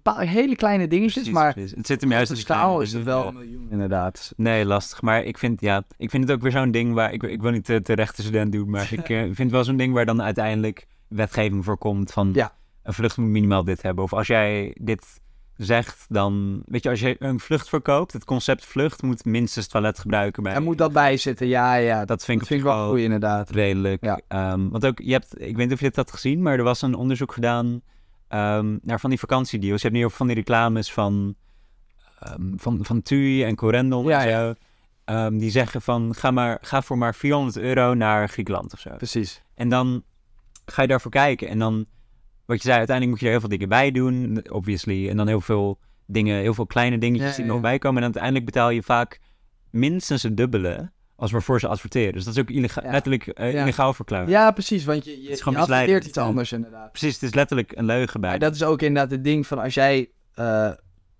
A: bepaalde hele kleine dingetjes.
B: Precies,
A: maar
B: precies. Het zit hem juist
A: de
B: in kleine
A: schaal is het wel
B: ja.
A: een miljoen inderdaad.
B: Nee, lastig. Maar ik vind, ja, ik vind het ook weer zo'n ding waar... Ik, ik wil niet de, de rechterstudent doen, maar ik eh, vind het wel zo'n ding waar dan uiteindelijk wetgeving voor komt van...
A: Ja.
B: Een vlucht moet minimaal dit hebben. Of als jij dit zegt, dan... Weet je, als je een vlucht verkoopt, het concept vlucht moet minstens toilet gebruiken bij...
A: Er moet dat bij zitten, ja, ja. Dat,
B: Dat vind ik,
A: vind wel goed inderdaad.
B: redelijk.
A: Ja.
B: Ehm, want ook, je hebt, ik weet niet of je dit had gezien, maar er was een onderzoek gedaan ehm, naar van die vakantiedeals. Je hebt nu ook van die reclames van, ehm, van, van TUI en Corendon
A: Ja,
B: en zo. Ehm, die zeggen van, ga, maar, ga voor maar 400 euro naar Griekenland of zo.
A: Precies.
B: En dan ga je daarvoor kijken. En dan, wat je zei, uiteindelijk moet je er heel veel dingen bij doen, obviously. En dan heel veel dingen, heel veel kleine dingetjes
A: Ja,
B: die er nog bij komen. En uiteindelijk betaal je vaak minstens het dubbele als waarvoor ze adverteren. Dus dat is ook illega-
A: Ja.
B: letterlijk eh,
A: Ja.
B: illegaal verklaard.
A: Ja, precies. Want je, je, je adverteert iets anders inderdaad.
B: Precies, het is letterlijk een leugen bij.
A: Maar dat is ook inderdaad het ding van als jij... eh,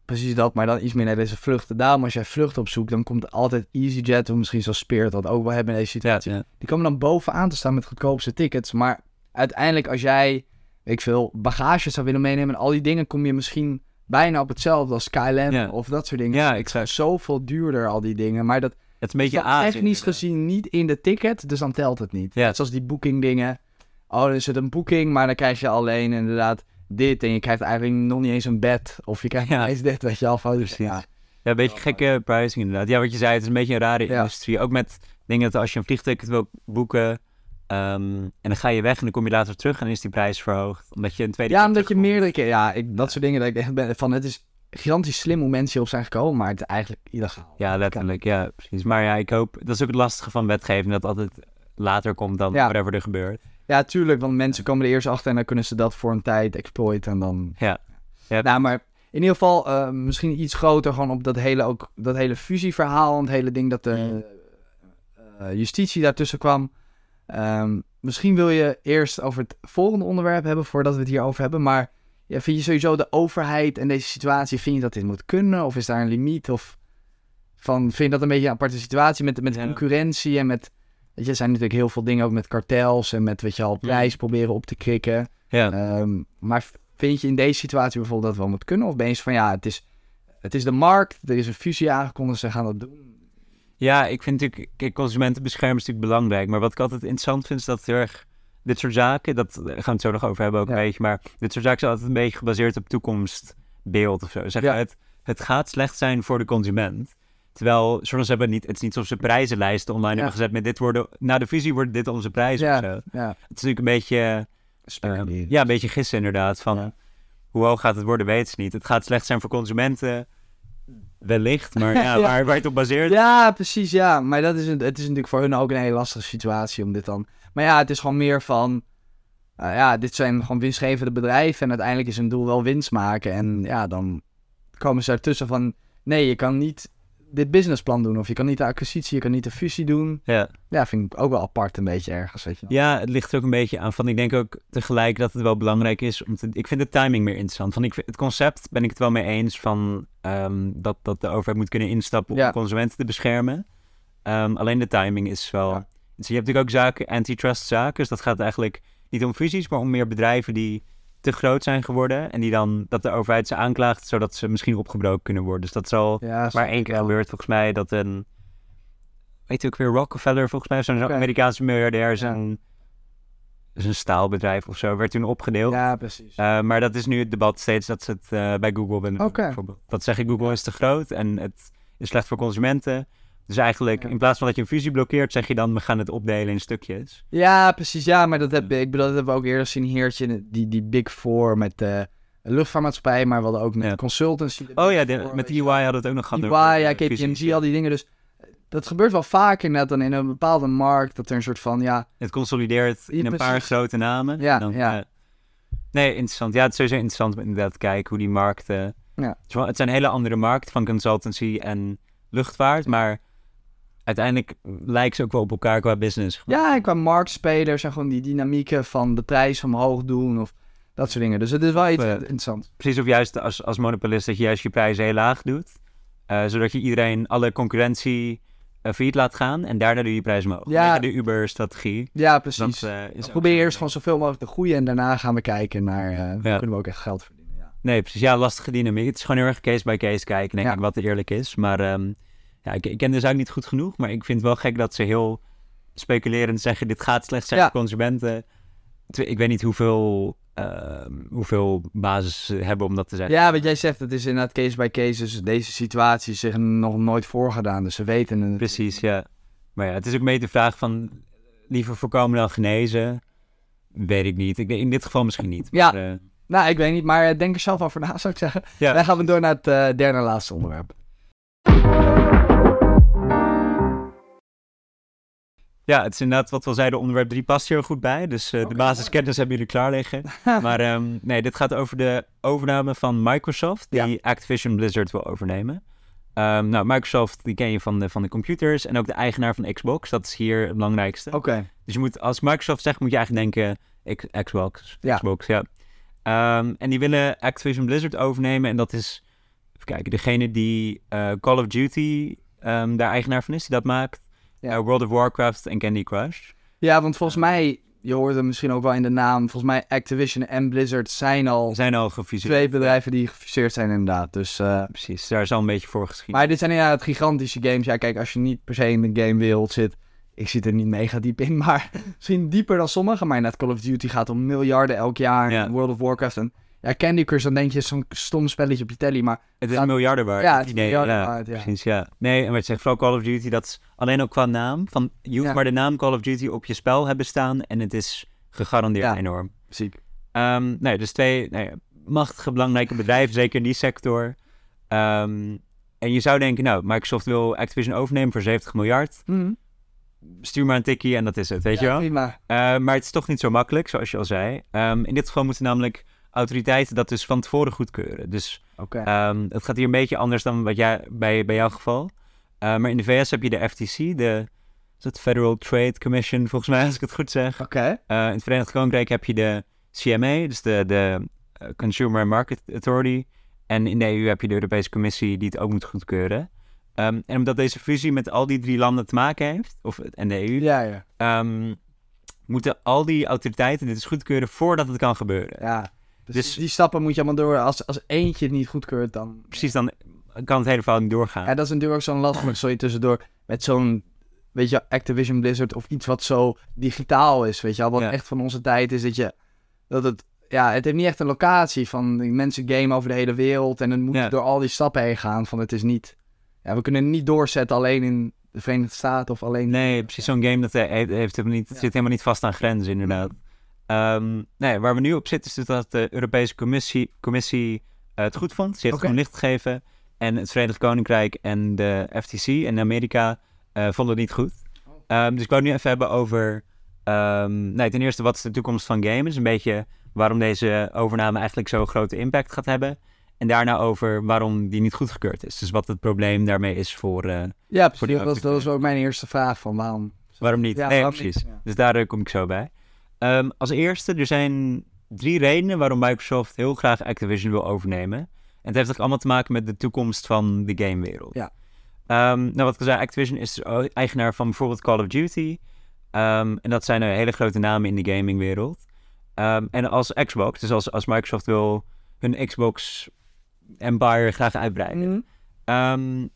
A: precies dat, maar dan iets meer naar deze vluchten. Daarom als jij vlucht opzoekt, dan komt altijd EasyJet... of misschien zoals Spirit dat ook wel hebben in deze situatie.
B: ja.
A: Die komen dan bovenaan te staan met goedkoopste tickets. Maar uiteindelijk als jij, ik veel, bagage zou willen meenemen... en al die dingen kom je misschien bijna op hetzelfde als Skyland of dat soort dingen.
B: Ja, exact.
A: is zoveel duurder, al die dingen. Maar dat
B: Het is een beetje Azië,
A: technisch gezien niet in de ticket, dus dan telt het niet.
B: Ja.
A: Zoals die booking dingen. Oh, dan is het een boeking, maar dan krijg je alleen inderdaad dit. En je krijgt eigenlijk nog niet eens een bed. Of je krijgt
B: Ja.
A: niet eens dit, weet je al. Van, dus,
B: Precies.
A: ja.
B: Ja, een beetje gekke pricing inderdaad. Ja, wat je zei, het is een beetje een rare
A: Ja.
B: industrie. Ook met dingen dat als je een vliegticket wil boeken... ehm, en dan ga je weg en dan kom je later terug en is die prijs verhoogd. Omdat je een tweede
A: ja,
B: keer
A: omdat je meerdere keer... Ja, ik, dat soort dingen dat ik echt ben van... Het is gigantisch slim hoe mensen hierop zijn gekomen, maar het is eigenlijk illegaal.
B: Ja, letterlijk. Ja, precies. Maar ja, ik hoop... Dat is ook het lastige van wetgeving, dat altijd later komt dan
A: Ja.
B: whatever er gebeurt.
A: Ja, tuurlijk, want mensen komen er eerst achter en dan kunnen ze dat voor een tijd exploiten en dan...
B: Ja. Ja.
A: Nou, maar in ieder geval eh, misschien iets groter gewoon op dat hele, ook, dat hele fusieverhaal en het hele ding dat de
B: Mm.
A: eh, justitie daartussen kwam. Ehm, misschien wil je eerst over het volgende onderwerp hebben voordat we het hierover hebben, maar ja, vind je sowieso de overheid en deze situatie, vind je dat dit moet kunnen of is daar een limiet of van, vind je dat een beetje een aparte situatie met, met
B: Ja.
A: concurrentie en met, weet je, er zijn natuurlijk heel veel dingen ook met kartels en met, weet je al, prijs proberen op te krikken.
B: Ja.
A: Ehm, maar vind je in deze situatie bijvoorbeeld dat het wel moet kunnen? Of ben je van ja, het is, het is de markt, er is een fusie aangekondigd, ze gaan dat doen.
B: Ja, ik vind natuurlijk, kijk, consumentenbescherming is natuurlijk belangrijk. Maar wat ik altijd interessant vind, is dat heel erg dit soort zaken, dat daar gaan we het zo nog over hebben ook
A: Ja.
B: een beetje. Maar dit soort zaken zijn altijd een beetje gebaseerd op toekomstbeeld of zo. Zeg
A: Ja.
B: het, het gaat slecht zijn voor de consument. Terwijl, soms hebben niet, het is niet alsof ze prijzenlijsten online
A: Ja.
B: hebben gezet met dit worden, na de visie worden dit onze prijzen
A: Ja.
B: of zo.
A: Ja,
B: Het is natuurlijk een beetje, eh, ja, een beetje gissen inderdaad. Van hoe hoog gaat het worden, weet ze niet. Het gaat slecht zijn voor consumenten, wellicht. Maar ja. Waar, waar je het op baseert,
A: Ja, precies, ja. Maar dat is, het is natuurlijk voor hun ook een hele lastige situatie om dit dan... Maar ja, het is gewoon meer van... eh, ja, dit zijn gewoon winstgevende bedrijven en uiteindelijk is hun doel wel winst maken. En ja, dan komen ze ertussen van... Nee, je kan niet dit businessplan doen of je kan niet de acquisitie, je kan niet de fusie doen.
B: ja.
A: Ja, vind ik ook wel apart een beetje ergens, weet je wel.
B: Ja, het ligt er ook een beetje aan van. Ik denk ook tegelijk dat het wel belangrijk is om te. Ik vind de timing meer interessant. Van ik, vind- het concept ben ik het wel mee eens van ehm, dat, dat de overheid moet kunnen instappen om
A: Ja.
B: consumenten te beschermen. Ehm, alleen de timing is wel.
A: Ja.
B: Dus je hebt natuurlijk ook zaken, antitrust zaken. Dus dat gaat eigenlijk niet om fusies, maar om meer bedrijven die te groot zijn geworden. En die dan dat de overheid ze aanklaagt, zodat ze misschien opgebroken kunnen worden. Dus dat zal
A: Ja,
B: maar één keer gebeurd volgens mij dat een. Weet je ook weer Rockefeller volgens mij, zo'n. Amerikaanse miljardair, zijn, zijn staalbedrijf of zo, werd toen opgedeeld.
A: Ja, precies.
B: Eh, maar dat is nu het debat steeds dat ze het eh, bij Google willen
A: Oké.
B: bijvoorbeeld. Dat zeggen Google is te groot en het is slecht voor consumenten. Dus eigenlijk, in plaats van dat je een fusie blokkeert, zeg je dan, we gaan het opdelen in stukjes.
A: Ja, precies. Ja, maar dat, heb, ik bedoel, dat hebben we ook eerder zien heertje. Die, die Big Four met de luchtvaartmaatschappij, maar we hadden ook met
B: Ja.
A: consultancy.
B: Oh ja, de- met EY hadden we het ook nog gehad.
A: EY, ja. KPMG, al die dingen. Dus dat gebeurt wel vaak inderdaad dan in een bepaalde markt, dat er een soort van, ja,
B: Het consolideert in een paar grote namen.
A: Ja,
B: Dan,
A: ja.
B: nee, interessant. Ja, het is sowieso interessant om inderdaad te kijken hoe die markten...
A: Ja.
B: Het zijn hele andere markten van consultancy en luchtvaart, maar uiteindelijk lijken ze ook wel op elkaar qua business.
A: ja, en qua marktspelers en gewoon die dynamieken van de prijs omhoog doen of dat soort dingen. Dus het is wel iets
B: eh,
A: interessants.
B: Precies, of juist als, als monopolist dat je juist je prijzen heel laag doet, eh, zodat je iedereen alle concurrentie eh failliet laat gaan en daarna doe je prijs omhoog.
A: Ja.
B: De Uber-strategie.
A: Ja, precies.
B: Dat, is
A: Probeer eerst gewoon zoveel mogelijk te groeien en daarna gaan we kijken naar, kunnen we ook echt geld verdienen. Ja.
B: Nee, precies. Ja, lastige dynamiek. Het is gewoon heel erg case by case kijken, denk
A: Ja.
B: ik, wat er eerlijk is. Maar ehm, ja, ik, ik ken de zaak niet goed genoeg, maar ik vind het wel gek dat ze heel speculerend zeggen, dit gaat slecht zijn
A: Ja.
B: voor consumenten. Ik weet niet hoeveel, ehm, hoeveel basis ze hebben om dat te zeggen.
A: Ja, wat jij zegt, het is inderdaad case by case. Dus deze situatie is zich nog nooit voorgedaan. Dus ze weten het.
B: Precies, ja. Maar ja, het is ook mee de vraag van liever voorkomen dan genezen. Weet ik niet. Ik, in dit geval misschien niet.
A: Ja.
B: Maar, eh,
A: Nou, ik weet niet, maar eh, denk er zelf over na, zou ik zeggen.
B: Ja.
A: Dan gaan we door naar het eh, derde en laatste onderwerp.
B: Ja, het is inderdaad wat we al zeiden, onderwerp 3 past hier heel goed bij. Dus
A: Oké,
B: de basiskennis hebben jullie klaar liggen. maar ehm, nee, dit gaat over de overname van Microsoft, die Activision Blizzard wil overnemen. Ehm, nou, Microsoft, die ken je van de, van de computers en ook de eigenaar van Xbox. Dat is hier het belangrijkste.
A: Oké.
B: Dus je moet, als Microsoft zegt, moet je eigenlijk denken Xbox.
A: Ja.
B: Xbox, ja. Ehm, en die willen Activision Blizzard overnemen. En dat is, even kijken, degene die eh, Call of Duty daar eigenaar van is, die dat maakt.
A: Ja.
B: Eh, World of Warcraft en Candy Crush.
A: Ja, want volgens mij, je hoort hem misschien ook wel in de naam. Volgens mij Activision en Blizzard zijn al
B: zijn al gefuseerd.
A: twee bedrijven die gefuseerd zijn inderdaad. Dus, uh,
B: Precies, daar is al een beetje voor geschieden.
A: Maar dit zijn inderdaad gigantische games. Ja, kijk, als je niet per se in de gamewereld zit... Ik zit er niet mega diep in, maar misschien dieper dan sommigen. Maar net Call of Duty gaat om miljarden elk jaar.
B: Ja.
A: World of Warcraft en... Ja, Candy Crush, dan denk je zo'n stom spelletje op je telly, maar...
B: Het is
A: gaat-
B: miljarden waard.
A: Ja, het is
B: idee,
A: miljarden
B: ja,
A: waard, ja.
B: Precies, ja. Nee, en wat je zegt, vooral Call of Duty, dat is alleen ook qua naam. Van, je hoeft
A: Ja.
B: maar de naam Call of Duty op je spel hebben staan en het is gegarandeerd
A: Ja.
B: enorm.
A: Ziek.
B: Ehm, nee, dus twee nee, machtige, belangrijke bedrijven, zeker in die sector. Ehm, en je zou denken, nou, Microsoft wil Activision overnemen voor 70 miljard. Stuur maar een tikkie en dat is het, weet je wel?
A: prima.
B: Eh, maar het is toch niet zo makkelijk, zoals je al zei. Ehm, in dit geval moeten namelijk autoriteiten dat dus van tevoren goedkeuren. Dus. Ehm, het gaat hier een beetje anders dan wat jij, bij, bij jouw geval. Eh, maar in de VS heb je de FTC, de is het Federal Trade Commission, volgens mij, als ik het goed zeg. Eh, in het Verenigd Koninkrijk heb je de CMA, dus de, de eh, Consumer Market Authority. En in de EU heb je de Europese Commissie die het ook moet goedkeuren. Ehm, en omdat deze fusie met al die drie landen te maken heeft, of, en de EU,
A: Ja, ja.
B: ehm, moeten al die autoriteiten dit dus goedkeuren voordat het kan gebeuren.
A: Ja. Dus,
B: Dus-
A: die stappen moet je allemaal door. Als, als eentje het niet goedkeurt, dan...
B: Precies, dan kan het hele verhaal niet doorgaan.
A: Ja, dat is natuurlijk ook zo'n lastig, sorry, tussendoor. Met zo'n, weet je, Activision Blizzard of iets wat zo digitaal is, weet je wel. Wat
B: Ja.
A: echt van onze tijd is, dat je, dat het, ja, het heeft niet echt een locatie van die mensen gamen over de hele wereld. En het moet
B: Ja.
A: door al die stappen heen gaan van het is niet, ja, we kunnen het niet doorzetten alleen in de Verenigde Staten of alleen...
B: Nee, precies. Zo'n game dat eh, heeft, heeft helemaal niet,
A: Ja.
B: zit helemaal niet vast aan grenzen, inderdaad. Ehm, nee, waar we nu op zitten is dus dat de Europese Commissie, commissie eh, het goed vond. Ze heeft
A: Oké.
B: gewoon licht gegeven. En het Verenigd Koninkrijk en de FTC en Amerika eh, vonden het niet goed.
A: Oh.
B: Ehm, dus ik wou het nu even hebben over... ehm, nee, ten eerste, wat is de toekomst van gamers? Een beetje waarom deze overname eigenlijk zo'n grote impact gaat hebben. En daarna over waarom die niet goedgekeurd is. Dus wat het probleem daarmee is voor... eh,
A: Ja, precies. Dat was, dat was ook mijn eerste vraag van waarom...
B: Waarom niet?
A: Ja,
B: nee,
A: waarom
B: precies.
A: niet? Ja.
B: Dus daar kom ik zo bij. Ehm, als eerste, er zijn drie redenen waarom Microsoft heel graag Activision wil overnemen. En het heeft ook allemaal te maken met de toekomst van de gamewereld.
A: Ja.
B: Ehm, nou, wat ik al zei, Activision is dus eigenaar van bijvoorbeeld Call of Duty. Ehm, en dat zijn hele grote namen in de gamingwereld. Ehm, en als Xbox, dus als, als Microsoft wil hun Xbox Empire graag uitbreiden.
A: Mhm.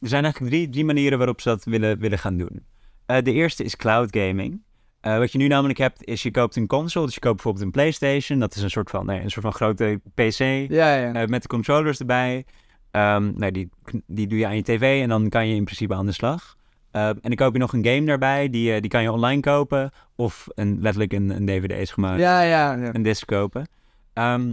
B: Er zijn eigenlijk drie, drie manieren waarop ze dat willen, willen gaan doen. Eh, de eerste is cloud gaming. Eh, wat je nu namelijk hebt, is je koopt een console. Dus je koopt bijvoorbeeld een PlayStation. Dat is een soort van, nee, een soort van grote PC.
A: Ja, ja.
B: eh, met de controllers erbij. Ehm, nou, die, die doe je aan je tv en dan kan je in principe aan de slag. Eh, en dan koop je nog een game daarbij. Die, die kan je online kopen. Of een, letterlijk een, een DVD is gemaakt
A: ja, ja, ja.
B: een disc kopen. Ehm,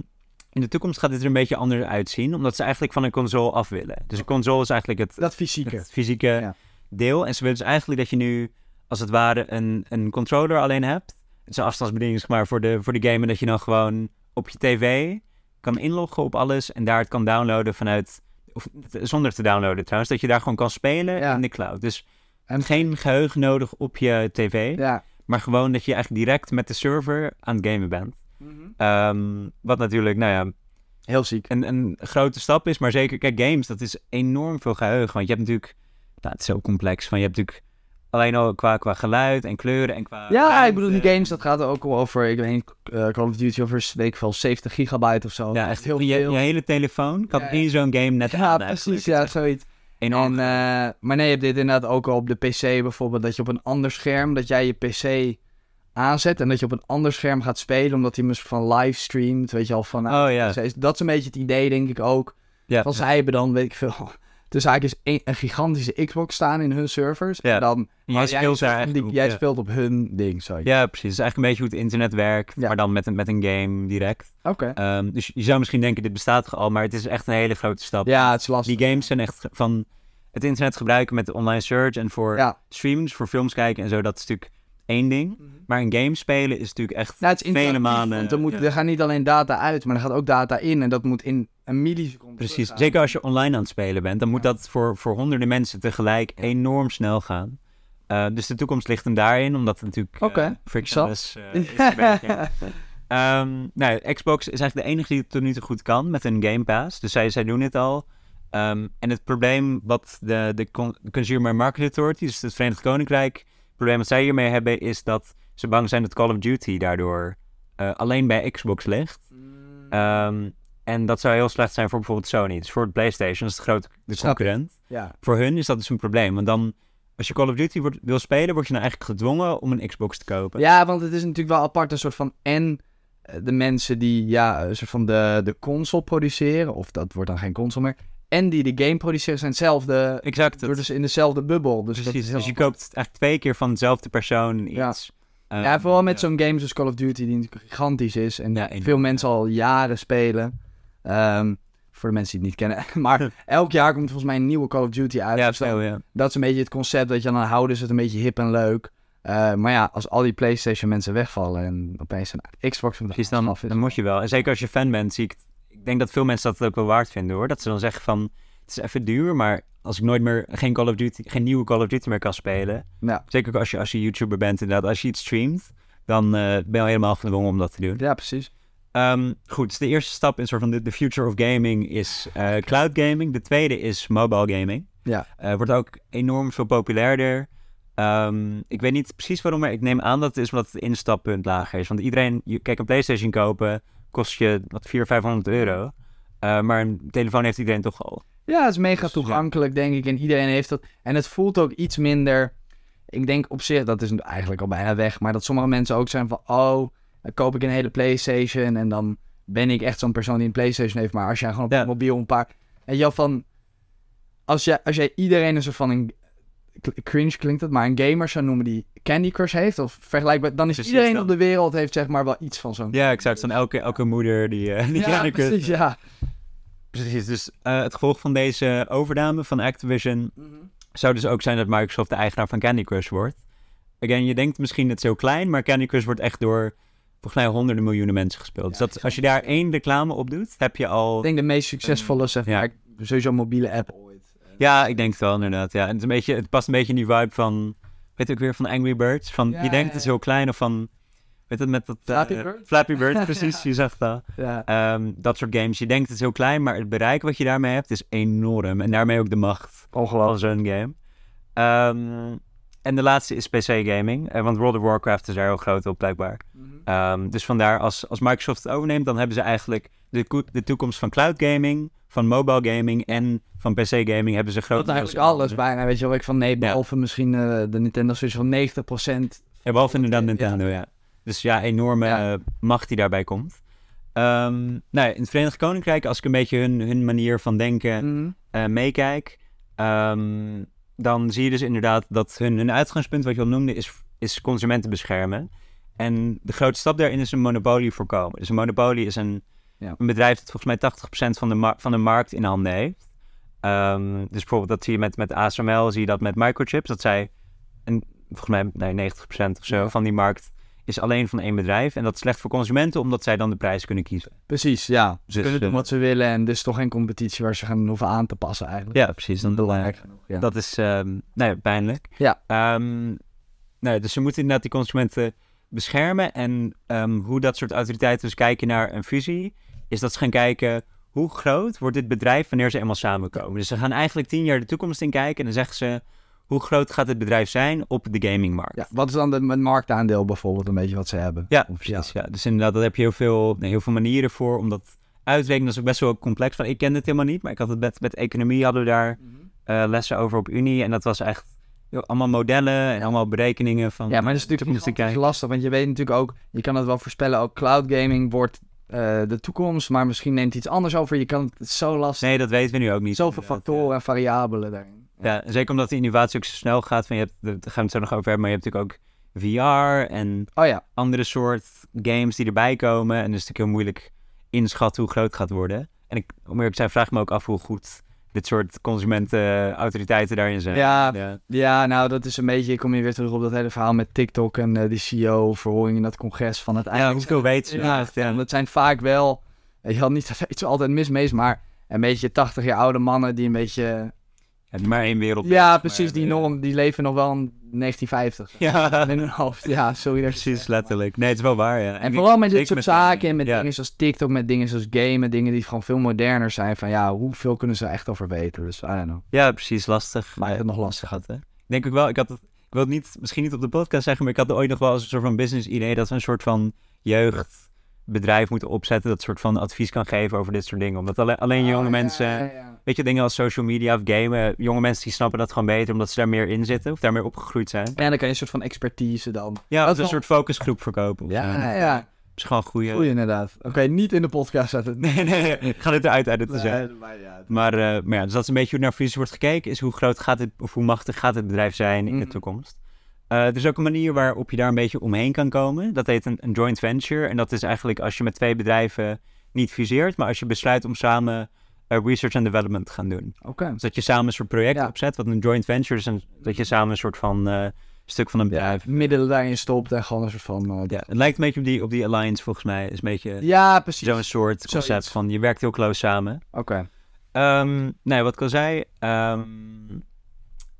B: in de toekomst gaat dit er een beetje anders uitzien, omdat ze eigenlijk van een console af willen. Dus een console is eigenlijk het,
A: Dat fysieke.
B: het fysieke
A: Ja.
B: deel. En ze willen dus eigenlijk dat je nu, als het ware, een, een controller alleen hebt. Het is een afstandsbediening, zeg maar, voor de, voor de game. En dat je dan gewoon op je tv kan inloggen op alles en daar het kan downloaden vanuit... Of zonder te downloaden trouwens, dat je daar gewoon kan spelen
A: Ja.
B: in de cloud. Dus
A: En-
B: geen geheugen nodig op je tv,
A: Ja.
B: maar gewoon dat je eigenlijk direct met de server aan het gamen bent. Ehm, wat natuurlijk, nou ja,
A: Heel ziek.
B: een, een grote stap is. Maar zeker, kijk, games, dat is enorm veel geheugen. Want je hebt natuurlijk, nou, het is zo complex. Van, je hebt natuurlijk alleen al qua, qua geluid en kleuren en qua...
A: Ja, ik bedoel, die games, dat gaat er ook over, ik weet niet, eh, Call of Duty over, weet ik veel, 70 gigabyte of zo.
B: Ja,
A: echt heel
B: je,
A: veel.
B: je hele telefoon kan
A: Ja,
B: in zo'n game net
A: Ja, precies, ja, zoiets.
B: Enorm.
A: En, eh, maar nee, je hebt dit inderdaad ook al op de PC bijvoorbeeld, dat je op een ander scherm, dat jij je PC aanzet en dat je op een ander scherm gaat spelen, omdat hij misschien van livestreamt, weet je al, van...
B: oh ja.
A: PC's. Dat is een beetje het idee, denk ik ook.
B: ja.
A: Van zij hebben dan, weet ik veel, dus eigenlijk is een, een gigantische Xbox staan in hun servers.
B: Ja.
A: En dan,
B: jij speelt
A: die-
B: op,
A: jij
B: ja.
A: speelt op hun ding, zo.
B: Ja, precies. Het is eigenlijk een beetje hoe het internet werkt,
A: Ja.
B: maar dan met een, met een game direct.
A: Oké.
B: Ehm, dus je zou misschien denken, dit bestaat toch al, maar het is echt een hele grote stap.
A: Ja, het is lastig.
B: Die games zijn echt van het internet gebruiken met de online search en voor
A: Ja.
B: streams, voor films kijken en zo, dat is natuurlijk één ding. Maar een game spelen is natuurlijk echt
A: Nou, het is
B: vele maanden.
A: want er, moet,
B: ja.
A: er gaat niet alleen data uit, maar er gaat ook data in. En dat moet in een milliseconde
B: Precies, zeker als je online aan het spelen bent, dan moet
A: Ja.
B: dat voor, voor honderden mensen tegelijk enorm snel gaan. Eh, dus de toekomst ligt hem daarin, omdat het natuurlijk
A: Oké,
B: eh, frictionless eh, is. Ehm, nou, Xbox is eigenlijk de enige die het tot nu toe goed kan met een Game Pass. Dus zij, zij doen het al. Ehm, en het probleem wat de, de, Con- de Consumer Market Authority, dus het Verenigd Koninkrijk, het probleem wat zij hiermee hebben is dat ze bang zijn dat Call of Duty daardoor alleen bij Xbox ligt. Ehm, en dat zou heel slecht zijn voor bijvoorbeeld Sony. Dus voor het PlayStation, dat is de grote de concurrent.
A: Ja.
B: Voor hun is dat dus een probleem. Want dan, als je Call of Duty wordt, wil spelen, word je nou eigenlijk gedwongen om een Xbox te kopen.
A: ja, want het is natuurlijk wel apart een soort van... En eh, de mensen die ja, een soort van de, de console produceren... Of dat wordt dan geen console meer... En die de game produceren zijn hetzelfde...
B: Exact.
A: Door dus in dezelfde bubbel. Dus
B: precies. Dus je koopt eigenlijk twee keer van dezelfde persoon
A: Ja.
B: iets. Ehm,
A: Ja, vooral met
B: ja.
A: zo'n game zoals Call of Duty, die gigantisch is. En
B: Ja,
A: veel mensen al jaren spelen. Ehm, voor de mensen die het niet kennen. maar elk jaar komt volgens mij een nieuwe Call of Duty uit.
B: Ja,
A: Dus
B: ja.
A: dat is een beetje het concept. Dat je dan houden ze het een beetje hip en leuk. Eh, maar ja, als al die PlayStation mensen wegvallen en opeens een Xbox
B: Precies, dan,
A: af is.
B: dan moet je wel. En zeker als je fan bent, zie ik... Ik denk dat veel mensen dat ook wel waard vinden, hoor. Dat ze dan zeggen van... Het is even duur, maar als ik nooit meer geen Call of Duty, geen nieuwe Call of Duty meer kan spelen.
A: Ja.
B: Zeker ook als je, als je YouTuber bent, inderdaad. Als je iets streamt, dan eh, ben je al helemaal gedwongen om dat te doen.
A: ja, precies.
B: Ehm, goed, dus de eerste stap in soort van de, de future of gaming is eh, cloud gaming. De tweede is mobile gaming.
A: Ja.
B: Eh, wordt ook enorm veel populairder. Ehm, ik weet niet precies waarom, maar ik neem aan dat het is omdat het instappunt lager is. Want iedereen, je, kijk, een PlayStation kopen kost je wat 400, 500 euro. Eh, maar een telefoon heeft iedereen toch al.
A: Ja, het is mega
B: Dus, ja.
A: toegankelijk, denk ik. En iedereen heeft dat. En het voelt ook iets minder. Ik denk op zich, dat is eigenlijk al bijna weg. Maar dat sommige mensen ook zijn van. Oh, dan koop ik een hele PlayStation. En dan ben ik echt zo'n persoon die een PlayStation heeft. Maar als jij gewoon op
B: Ja.
A: mobiel een paar. Weet je van. Als jij, als jij iedereen een soort van een. Cringe klinkt het, maar een gamer zou noemen die Candy Crush heeft. Of vergelijkbaar. Dan is
B: Precies
A: iedereen op de wereld heeft zeg maar wel iets van zo'n.
B: Ja, exact. Van elke, elke moeder die... eh die
A: Ja,
B: Candy Crush-
A: precies, ja.
B: Precies, dus eh, het gevolg van deze overname van Activision zou dus ook zijn dat Microsoft de eigenaar van Candy Crush wordt. Again, je denkt misschien het is heel klein, maar Candy Crush wordt echt door volgens mij honderden miljoenen mensen gespeeld. dus dat, als je daar één reclame op doet, heb je al...
A: Ik denk de meest succesvolle, zeg
B: Ja.
A: maar. Sowieso mobiele app ooit.
B: Ja, ik denk het wel inderdaad. Ja. En het, is een beetje, het past een beetje in die vibe van, weet ook weer, van Angry Birds. Van,
A: Ja,
B: je denkt
A: ja,
B: het is
A: ja.
B: heel klein of van, weet het met dat... eh,
A: Flappy Bird?
B: Flappy Bird, precies, je zegt dat.
A: Ja.
B: Ehm, dat soort games. Je denkt het is heel klein, maar het bereik wat je daarmee hebt is enorm. En daarmee ook de macht van zo'n game. Ehm, en de laatste is PC-gaming. want World of Warcraft is daar heel groot op, blijkbaar. Ehm, dus vandaar, als, als Microsoft het overneemt, dan hebben ze eigenlijk de, de toekomst van cloud gaming, van mobile gaming en van PC-gaming hebben ze groot.
A: Dat is eigenlijk alles bijna, weet je wel. Ik van nee, behalve misschien eh, de Nintendo Switch van 90%.
B: Ja, behalve inderdaad. Nintendo, ja. Dus ja, enorme
A: Ja.
B: eh, macht die daarbij komt. Ehm, nou ja, in het Verenigd Koninkrijk, als ik een beetje hun, hun manier van denken
A: Mhm.
B: eh, meekijk, ehm, dan zie je dus inderdaad dat hun, hun uitgangspunt, wat je al noemde, is, is consumenten beschermen. En de grote stap daarin is een monopolie voorkomen. Dus een monopolie is een,
A: Ja.
B: een bedrijf dat volgens mij 80% van de, van de markt in handen heeft. Ehm, dus bijvoorbeeld dat zie je met, met ASML, zie je dat met microchips, dat zij, een, volgens mij nee, 90% of zo
A: Ja.
B: van die markt is alleen van één bedrijf. En dat is slecht voor consumenten, omdat zij dan de prijs kunnen kiezen.
A: Precies, ja. Ze
B: Dus,
A: kunnen doen
B: eh,
A: wat ze willen en dus toch geen competitie waar ze gaan hoeven aan te passen eigenlijk.
B: Ja, precies. Dan
A: belangrijk genoeg. Ja.
B: Dat is nou ja, pijnlijk.
A: Ja.
B: Ehm, nou ja, dus ze moeten inderdaad die consumenten beschermen. En ehm, hoe dat soort autoriteiten dus kijken naar een fusie, is dat ze gaan kijken hoe groot wordt dit bedrijf wanneer ze eenmaal samenkomen. Dus ze gaan eigenlijk tien jaar de toekomst in kijken en dan zeggen ze hoe groot gaat het bedrijf zijn op de gamingmarkt.
A: Ja, wat is dan het marktaandeel bijvoorbeeld een beetje wat ze hebben?
B: Ja,
A: Of-
B: precies. Ja. Dus inderdaad, daar heb je heel veel, heel veel manieren voor om dat uit te rekenen. Dat is ook best wel complex. Van, ik kende het helemaal niet, maar ik had het met, met economie hadden we daar eh, lessen over op Unie. En dat was echt allemaal modellen en allemaal berekeningen van...
A: Ja, maar dat is natuurlijk
B: kijken.
A: lastig, want je weet natuurlijk ook, je kan het wel voorspellen, ook cloud gaming wordt eh, de toekomst, maar misschien neemt iets anders over. Je kan het, zo lastig.
B: Nee, dat weten we nu ook niet.
A: Zoveel factoren en variabelen daarin.
B: Ja. Ja, zeker omdat de innovatie ook zo snel gaat. Van, je hebt, daar gaan we het zo nog over hebben, maar je hebt natuurlijk ook VR en
A: Oh ja,
B: andere soort games die erbij komen. En dus het is natuurlijk heel moeilijk inschatten hoe groot het gaat worden. En ik, om eerlijk te zijn, vraag ik me ook af hoe goed dit soort consumentenautoriteiten daarin zijn.
A: Ja,
B: ja.
A: ja, nou dat is een beetje, ik kom je weer terug op dat hele verhaal met TikTok en eh, die CEO-verhoring in dat congres van het
B: Ja,
A: eigenlijk.
B: hoeveel weten ze?
A: Ja,
B: ja.
A: dat zijn vaak wel, weet je wel, niet dat er iets altijd mis mee is, maar een beetje 80 jaar oude mannen die een beetje...
B: Ja, die maar één wereld.
A: Ja, precies, die,
B: eh,
A: nog, die leven nog wel in 1950.
B: Ja,
A: In hun hoofd, ja, sorry. ik
B: precies, letterlijk. Nee, het is wel waar, ja.
A: En vooral met dit soort zaken en met
B: ja.
A: dingen zoals TikTok, met dingen zoals gamen, dingen die gewoon veel moderner zijn. Van ja, hoeveel kunnen ze echt over weten? Dus I don't know.
B: Ja, precies, lastig.
A: Maar het nog lastig.
B: gehad, hè. Ik denk ook wel, ik had het, ik wil het niet, misschien niet op de podcast zeggen, maar ik had ooit nog wel als een soort van business idee dat we een soort van jeugdbedrijf moeten opzetten dat soort van advies kan geven over dit soort dingen. Omdat alleen, alleen jonge
A: Oh,
B: mensen,
A: ja, ja, ja.
B: weet je, dingen als social media of gamen, jonge mensen die snappen dat gewoon beter omdat ze daar meer in zitten of daar meer opgegroeid zijn.
A: Ja, dan kan je een soort van expertise dan.
B: Ja,
A: Dat
B: of een
A: wel-
B: soort focusgroep verkopen.
A: Ja, ja, ja.
B: is gewoon een goede...
A: Goeie inderdaad. Oké, niet in de podcast zetten.
B: Nee, nee, nee, ik ga dit eruit editen. zo.
A: Nee, uit.
B: Maar, eh, maar ja, dus dat is een beetje hoe naar fusie wordt gekeken. Is hoe groot gaat het, of hoe machtig gaat het bedrijf zijn in de
A: Mhm.
B: toekomst. Eh, er is ook een manier waarop je daar een beetje omheen kan komen. Dat heet een, een joint venture. En dat is eigenlijk als je met twee bedrijven niet fuseert, maar als je besluit om samen eh, research and development te gaan doen.
A: Oké.
B: Dus dat je samen een soort project
A: Ja.
B: opzet. Wat een joint venture is. Een, dat je samen een soort van eh, stuk van een bedrijf.
A: Middelen daarin stopt en gewoon een soort van...
B: Ja, het lijkt een beetje op die, op die alliance volgens mij. Is een beetje
A: ja, precies.
B: zo'n soort concept
A: Zoiets.
B: van je werkt heel close samen.
A: Oké.
B: Ehm, nee, wat ik al zei. ehm,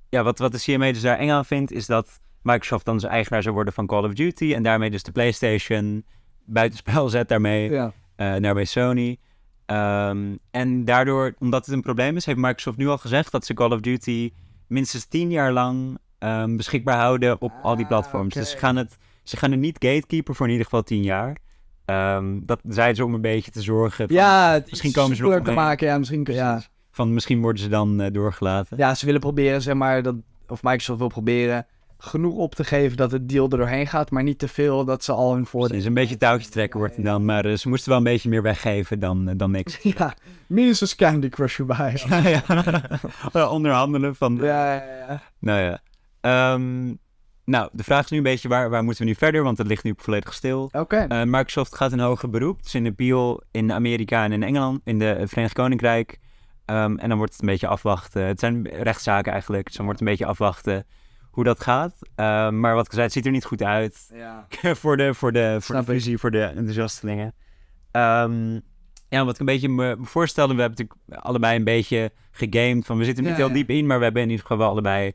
B: ja, wat, wat de CMA dus daar eng aan vindt, is dat Microsoft dan zijn eigenaar zou worden van Call of Duty. En daarmee dus de PlayStation buitenspel zet daarmee.
A: Ja.
B: eh naar bij Sony. Ehm, en daardoor, omdat het een probleem is, heeft Microsoft nu al gezegd dat ze Call of Duty minstens tien jaar lang ehm, beschikbaar houden op al die
A: Ah,
B: platforms. Dus ze gaan, het, ze gaan het niet gatekeeper voor in ieder geval tien jaar. Ehm, dat zeiden ze om een beetje te zorgen. Van,
A: Ja,
B: Misschien komen ze nog
A: te maken. Ja, misschien... Ja.
B: van misschien worden ze dan eh, doorgelaten.
A: ja, ze willen proberen, zeg maar, dat, of Microsoft wil proberen genoeg op te geven dat het deal er doorheen gaat, maar niet te veel dat ze al hun
B: Het
A: voordeel...
B: is een beetje touwtje trekken wordt het dan, maar eh, ze moesten wel een beetje meer weggeven dan, eh, dan niks.
A: Ja, minstens Candy Crush erbij.
B: ja, ja. Onderhandelen van...
A: Ja, ja, ja.
B: Nou ja. Ehm, nou, de vraag is nu een beetje waar, waar moeten we nu verder, want het ligt nu volledig stil.
A: Oké.
B: Eh, Microsoft gaat in hoger beroep, dus in appeal in Amerika en in Engeland, in de Verenigd Koninkrijk. Ehm, en dan wordt het een beetje afwachten. Het zijn rechtszaken eigenlijk, dus dan wordt het een beetje afwachten hoe dat gaat. Ehm, maar wat ik zei, het ziet er niet goed uit.
A: Ja.
B: voor de, voor de, voor
A: Snap
B: de visie, voor de enthousiastelingen. Ehm, ja, wat ik een beetje me voorstelde, we hebben natuurlijk allebei een beetje gegamed. Van, we zitten er niet
A: Ja,
B: heel diep in, maar we hebben in ieder geval wel allebei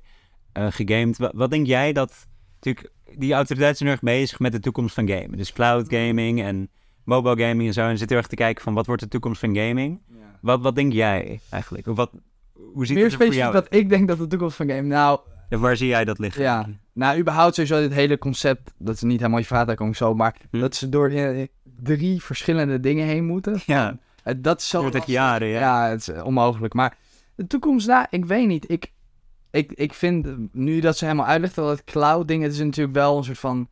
B: eh gegamed. Wat, wat denk jij dat... Natuurlijk, die autoriteiten zijn erg bezig met de toekomst van gamen. Dus cloud gaming en mobile gaming en zo. En zitten heel erg te kijken van, wat wordt de toekomst van gaming? Wat, wat denk jij eigenlijk? Of wat, hoe ziet
A: Meer
B: het er voor
A: specifiek
B: jou
A: wat ik denk dat de toekomst van game... Nou,
B: uit? Waar zie jij dat liggen?
A: Ja, nou, überhaupt sowieso dit hele concept, dat is niet helemaal je vraag, daar kom ik zo, maar
B: Hm.
A: dat ze door eh, drie verschillende dingen heen moeten.
B: Ja,
A: Eh, dat is zo
B: wordt het jaren, ja.
A: Ja, het is eh, onmogelijk. Maar de toekomst, nou, ik weet niet. Ik, ik, ik vind, nu dat ze helemaal uitlegt, dat het cloud ding, het is natuurlijk wel een soort van...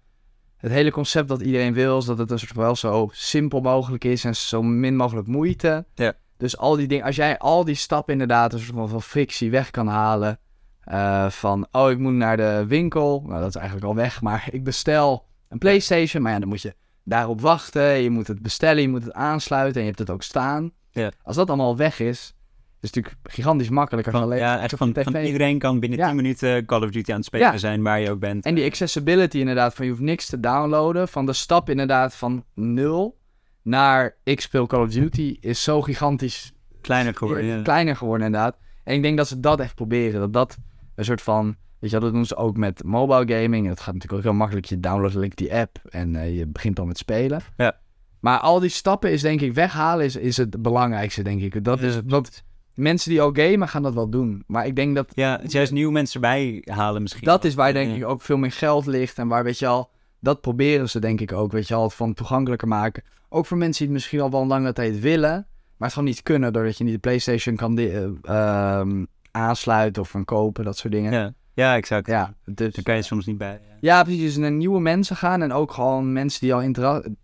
A: Het hele concept dat iedereen wil, is dat het een soort van wel zo simpel mogelijk is en zo min mogelijk moeite.
B: Ja.
A: Dus al die dingen, als jij al die stappen inderdaad een soort van, van frictie weg kan halen. Eh, van, oh, ik moet naar de winkel. Nou, dat is eigenlijk al weg, maar ik bestel een PlayStation. Maar ja, dan moet je daarop wachten. Je moet het bestellen, je moet het aansluiten en je hebt het ook staan.
B: Ja.
A: Als dat allemaal weg is, is het natuurlijk gigantisch makkelijk. Als je
B: Van,
A: alleen
B: ja, echt van, van iedereen kan binnen
A: Ja.
B: 10 minuten Call of Duty aan het spelen
A: Ja.
B: zijn waar je ook bent.
A: En die accessibility inderdaad, van je hoeft niks te downloaden. Van de stap inderdaad van nul naar ik speel Call of Duty is zo gigantisch
B: kleiner geworden. Ja.
A: kleiner geworden inderdaad. En ik denk dat ze dat echt proberen. Dat dat een soort van, weet je dat doen ze ook met mobile gaming. Het gaat natuurlijk ook heel makkelijk. Je downloadt link die app en eh, je begint dan met spelen.
B: Ja.
A: Maar al die stappen is denk ik weghalen is, is het belangrijkste denk ik. Dat is dat mensen die al gamen gaan dat wel doen. Maar ik denk dat
B: Ja, juist nieuwe mensen erbij halen misschien.
A: dat is waar denk
B: Ja.
A: ik ook veel meer geld ligt. En waar, weet je al, dat proberen ze denk ik ook, weet je al, van toegankelijker maken. Ook voor mensen die het misschien al wel een lange tijd willen, maar het gewoon niet kunnen, doordat je niet de PlayStation kan eh, ehm, aansluiten of van kopen, dat soort dingen. Ja,
B: Ja, ja exact.
A: dus,
B: Daar kan je soms niet bij. Ja.
A: ja, precies. Dus naar nieuwe mensen gaan en ook gewoon mensen die al